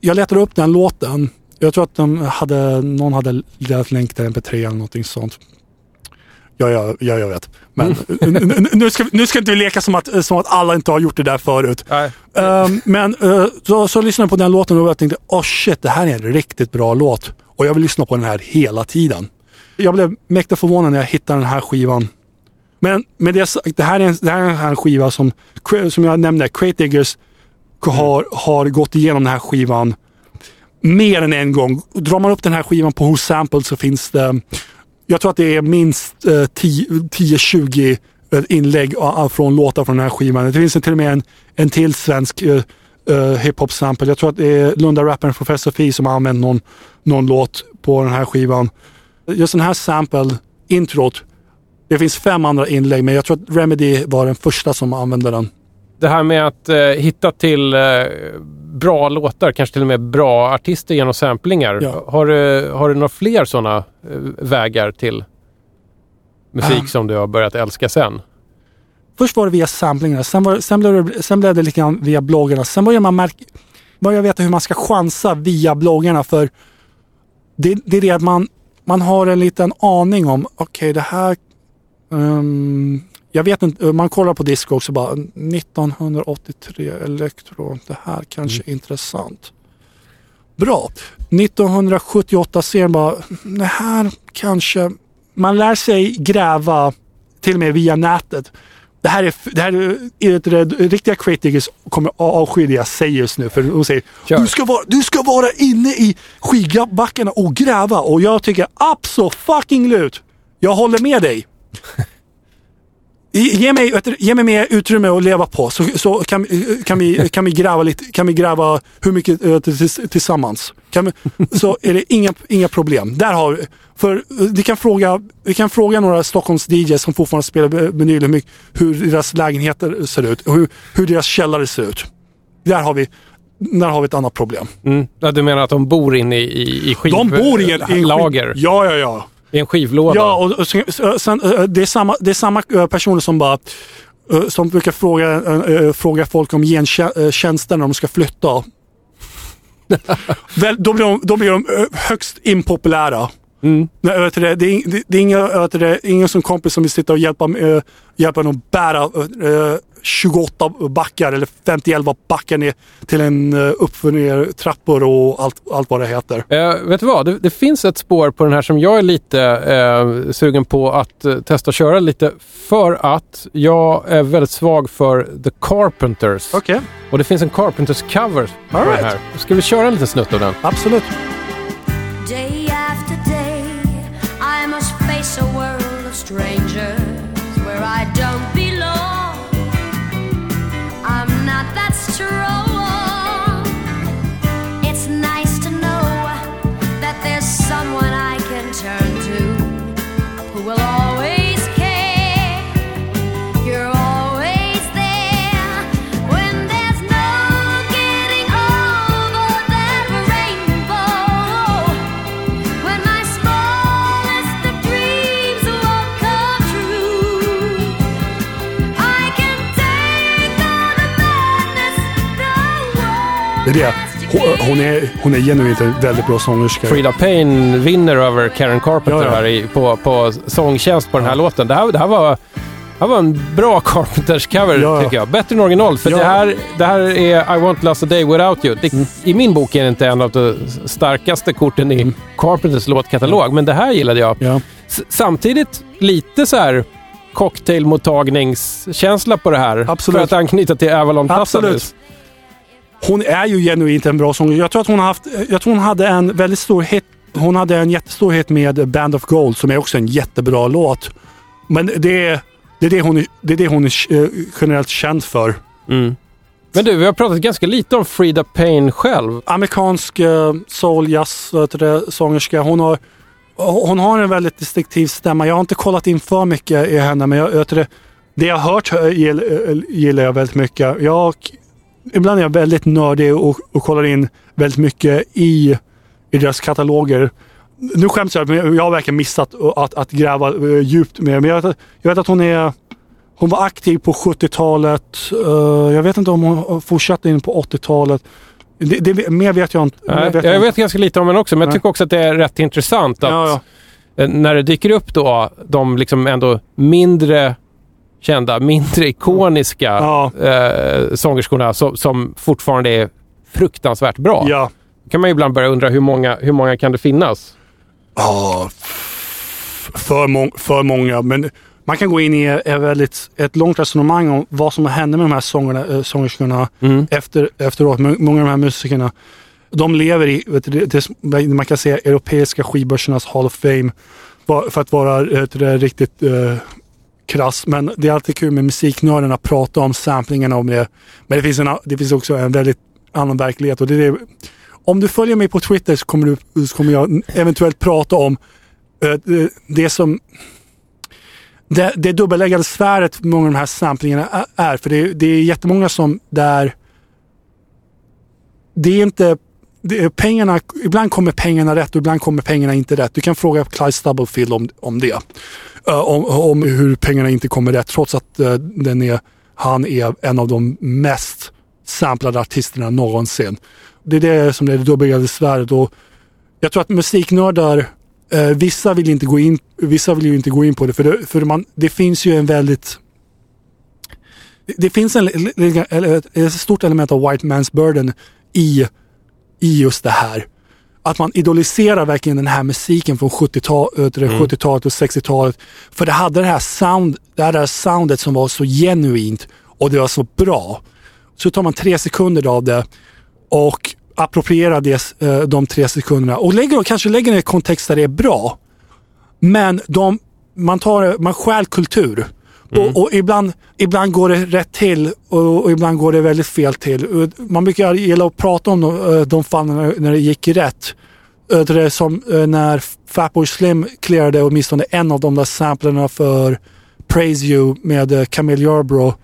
Jag letade upp den låten. Jag tror att de hade, någon hade delat länk till MP3 eller någonting sånt. Ja, ja, ja jag vet. Men [LAUGHS] n- nu, ska, nu ska inte vi leka som att, som att alla inte har gjort det där förut. Ehm, men eh, så, så lyssnade jag på den låten och jag tänkte, oh shit, det här är en riktigt bra låt. Och jag vill lyssna på den här hela tiden. Jag blev mäktigt förvånad när jag hittade den här skivan. Men med det sagt, det här är en, det här är en skiva som, som jag nämnde, Crate Diggers har, har gått igenom den här skivan mer än en gång. Drar man upp den här skivan på Who Sample så finns det, jag tror att det är minst eh, 10-20 eh, inlägg från låtar från den här skivan. Det finns till och med en, en till svensk eh, eh, uh, uh, hiphop-sample. Jag tror att det är Lunda-rapparen Professor Fi som har använt någon, någon låt på den här skivan. Just den här sample, introt, det finns fem andra inlägg men jag tror att Remedy var den första som använde den. Det här med att eh, hitta till eh, bra låtar, kanske till och med bra artister genom samplingar. Ja. Har, du, har du några fler sådana eh, vägar till musik Ah. som du har börjat älska sen? Först var det via samplingarna, sen, var, sen, blev det, sen blev det lite grann via bloggarna. Sen började man märka, började veta hur man ska chansa via bloggarna. För det, det är det att man, man har en liten aning om, okej det här, ehm, jag vet inte, man kollar på disco också bara 1983 elektro, det här kanske är intressant. Bra. 1978 ser man bara, det här kanske, man lär sig gräva till och med via nätet. Det här är, det här är, är riktiga diggers kommer avsky det jag säger just nu. För de säger Kör. du ska, vara, du ska vara inne i skidbackarna och gräva. Och jag tycker absolut. Jag håller med dig. Ge mig, ge mig mer utrymme att leva på så, så kan, kan, vi, kan, vi gräva lite, kan vi gräva hur mycket eh, tills, tillsammans. Kan vi, så är det inga, inga problem. Där har vi, för eh, vi kan fråga, vi kan fråga några Stockholms DJs som fortfarande spelar vinyl hur, mycket- hur deras lägenheter ser ut. och Hur, hur deras källare ser ut. Där har vi, där har vi ett annat problem. Mm. Ja, du menar att de bor inne i, i, i skiv... De bor i en, i en skiv- lager? Ja, ja, I en skivlåda? Ja, och, och sen, eh, det, är samma, det är samma eh, personer som bara eh, som brukar fråga, fråga folk om gentjänster när de ska flytta. [LAUGHS] Väl, då, blir de, då blir de högst impopulära. Mm. Nej, vet det, det, är, det, det är inga, vet det, ingen som kompis som vill sitta och hjälpa, äh, hjälpa en att bära eh, 28 backar eller 51 backar ner till en uh, uppför ner trappor och allt, allt vad det heter. Eh, vet du vad? Det, det finns ett spår på den här som jag är lite eh, sugen på att eh, testa att köra lite för att jag är väldigt svag för The Carpenters. Okej, Och det finns en Carpenters cover på All den right. här. Ska vi köra en liten snutt av den? absolut. Day after day, I must face a world of strangers sure är det. Hon, hon, är, hon är genuint en väldigt bra sångerska. Frida Payne vinner över Karen Carpenter Ja, ja. här i, på, på sångtjänst på den här låten. Det här, det här var... Det var en bra Carpenters cover Ja. tycker jag. Bättre än original. För Ja. det, här, det här är I won't last a day without you. Det, I min bok är det inte en av de starkaste korten i Carpenters låtkatalog. Men det här gillade jag. Ja. Samtidigt lite så här cocktailmottagningskänsla på det här. Absolut. För att anknyta till Avalon Absolut. Passadus. Hon är ju genuint en bra sångare. Jag tror att hon haft, jag tror hon hade en väldigt stor hit. Hon hade en jättestor hit med Band of Gold som är också en jättebra låt. Men det är det, är det hon är, det, är det hon är eh, generellt känd för. Mm. Men du, vi har pratat ganska lite om Frida Payne själv. Amerikansk uh, soul, jazz, sångerska. Hon har, hon har en väldigt distinktiv stämma. Jag har inte kollat in för mycket i henne, men jag, det, det jag har hört eh, gill- eh, gillar jag väldigt mycket. Jag, ibland är jag väldigt nördig och, och kollar in väldigt mycket i, i deras kataloger. Nu skäms jag, men jag har verkligen missat att, att gräva eh, djupt med. Men jag vet, jag vet att hon är hon var aktiv på 70-talet. eh, jag vet inte om hon fortsatte in på 80-talet. Det, det, mer vet jag inte. mer Nej, vet jag jag vet ganska lite om henne också, men jag Nej. tycker också att det är rätt intressant att Ja, eh, när det dyker upp då de liksom ändå mindre kända, mindre ikoniska Ja. eh, sångerskorna som, som fortfarande är fruktansvärt bra. Ja. kan man ju ibland börja undra hur många, hur många kan det finnas? Ja, för, mång- för många. Men man kan gå in i ett, väldigt, ett långt resonemang om vad som hände med de här sångerna, äh, sångerskorna Mm. efter, efteråt. Många av de här musikerna, de lever i, du, det, man kan säga, europeiska skivbörsernas Hall of Fame. För att vara du, det, riktigt uh, krass. Men det är alltid kul med musiknördarna att prata om samplingarna om det. Men det finns, en, det finns också en väldigt annan verklighet. Och det är det, om du följer mig på Twitter så kommer, du, så kommer jag eventuellt prata om eh, det, det som det, det dubbelläggade sfäret många av de här samplingarna är. För det, det är jättemånga som där det är inte det pengarna, ibland kommer pengarna rätt och ibland kommer pengarna inte rätt. Du kan fråga Clyde Stubblefield om, om det. Eh, om, om hur pengarna inte kommer rätt trots att eh, den är, han är en av de mest samplade artisterna någonsin. Det är det som är det dubbelgade svärdet. Och jag tror att musiknördar, eh, vissa vill inte gå in, vissa vill ju inte gå in på det för, det, för man, det finns ju en väldigt det- det finns en, ett stort element av white man's burden i, i just det här. att man idoliserar verkligen den här musiken från 70-tal, äh, det Mm. 70-talet och 60-talet. För det hade det här, sound, det här soundet som var så genuint och det var så bra. Så tar man tre sekunder av det och approprierar det, eh, de tre sekunderna och lägger, kanske lägger det i en kontext där det är bra. Men de, man, tar, man stjäl kultur. Mm. Och, och ibland, ibland går det rätt till och, och ibland går det väldigt fel till. Man brukar gilla att prata om de, eh, de fallen när, det gick rätt. Det är som eh, när Fatboy Slim clearade åtminstone en av de där samplerna för Praise You med eh, Camille Yarbrough.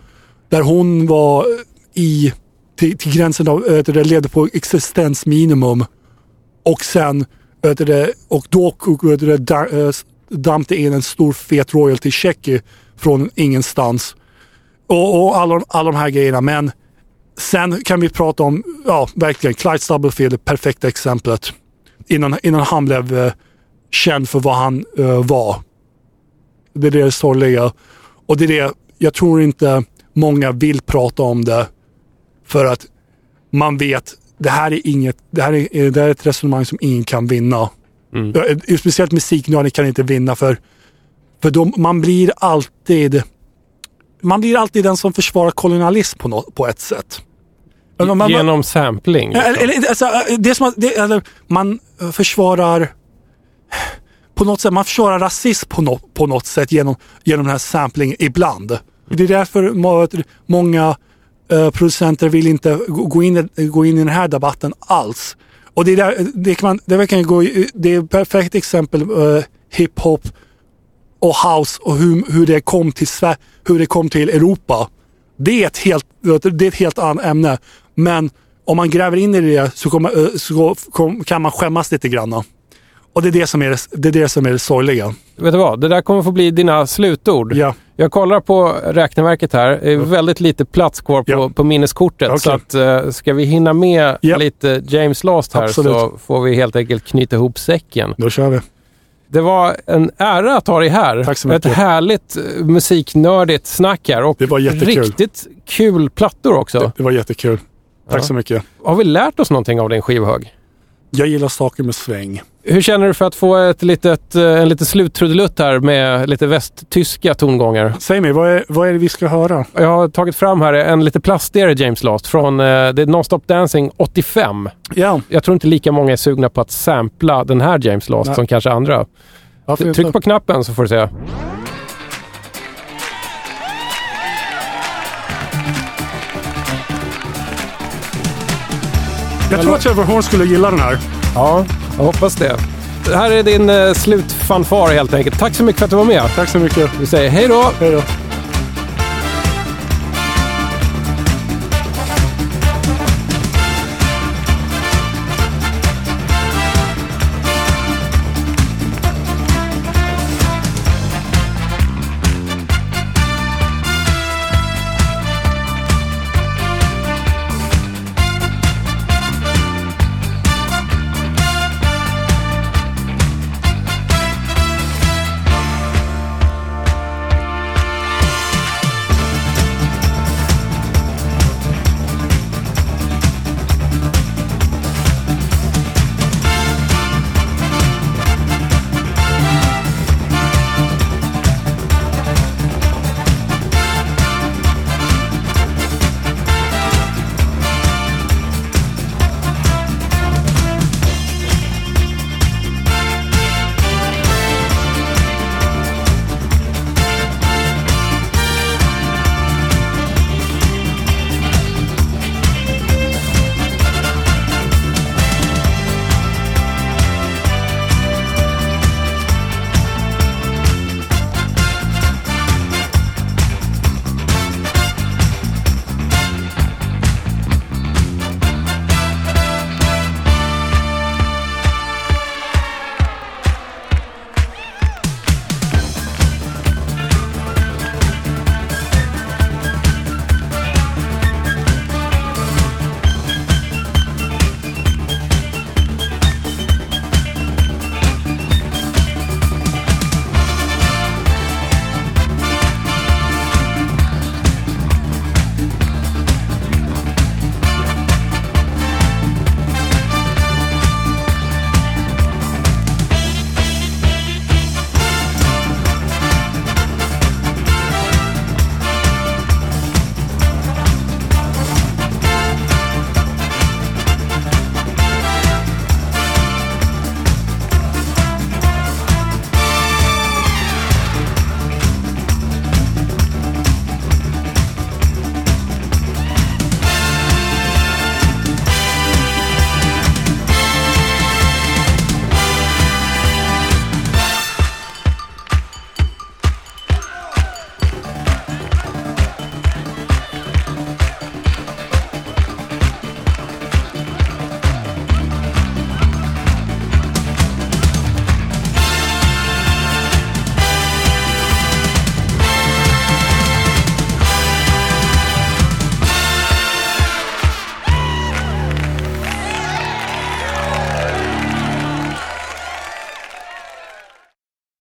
Där hon var i, till, till gränsen av, det levde på existensminimum. Och sen, det, och då dampte damp det in en stor fet royalty check från ingenstans. Och, och alla, alla de här grejerna. Men sen kan vi prata om, ja verkligen, Clyde Stubblefield, det perfekta exemplet. Innan, innan han blev eh, känd för vad han eh, var. Det är det sorgliga. Och det är det, jag tror inte många vill prata om det. För att man vet, det här är inget, det här är, det här är ett resonemang som ingen kan vinna. Ja, eh, Speciellt musiknördar kan inte vinna för, för de, man blir alltid man blir alltid den som försvarar kolonialism på, nå- på ett sätt. Man- Genom sampling. liksom. eller, eller, alltså, det som det, eller, man eh, försvarar på något sätt, man försvarar rasism på, nå- på något sätt genom, genom den här samplingen ibland. Det är därför må- många eh, producenter vill inte gå in, gå in i den här debatten alls. Och det är, där, det kan man, det verkar gå, det är ett perfekt exempel uh, hiphop och house och hur, hur, det kom till, hur det kom till Europa. Det är ett helt, det är ett helt annat ämne. Men om man gräver in i det så, kommer, eh, så kan man skämmas lite grann. Och det är det som är det, det, är det, som är det sorgliga. Vet du vad? Det där kommer få bli dina slutord. Ja. Jag kollar på räkneverket här. Det är väldigt lite plats kvar på, Ja. på minneskortet. Okej. Så att, eh, ska vi hinna med Ja. lite James Last här Absolut. så får vi helt enkelt knyta ihop säcken. Då kör vi. Det var en ära att ha dig här. Tack så Ett mycket. härligt eh, musiknördigt snack här och Det var jättekul. riktigt kul plattor också. Det, det var jättekul. Tack Ja. så mycket. Har vi lärt oss någonting av din skivhög? Jag gillar saker med sväng. Hur känner du för att få ett litet, eh, en liten sluttrudelutt här med lite västtyska tongångar? Säg mig, vad är, vad är det vi ska höra? Jag har tagit fram här en lite plastigare James Last från eh, det Nonstop Dancing 85. Ja, Jag tror inte lika många är sugna på att sampla den här James Last Nej. som kanske andra. varför Tryck på knappen så får du se. Jag tror att Trevor Horn skulle gilla den här. Ja, jag hoppas det. Det här är din eh, slutfanfar helt enkelt. Tack så mycket för att du var med. Tack så mycket. Vi säger hej då! Hej då.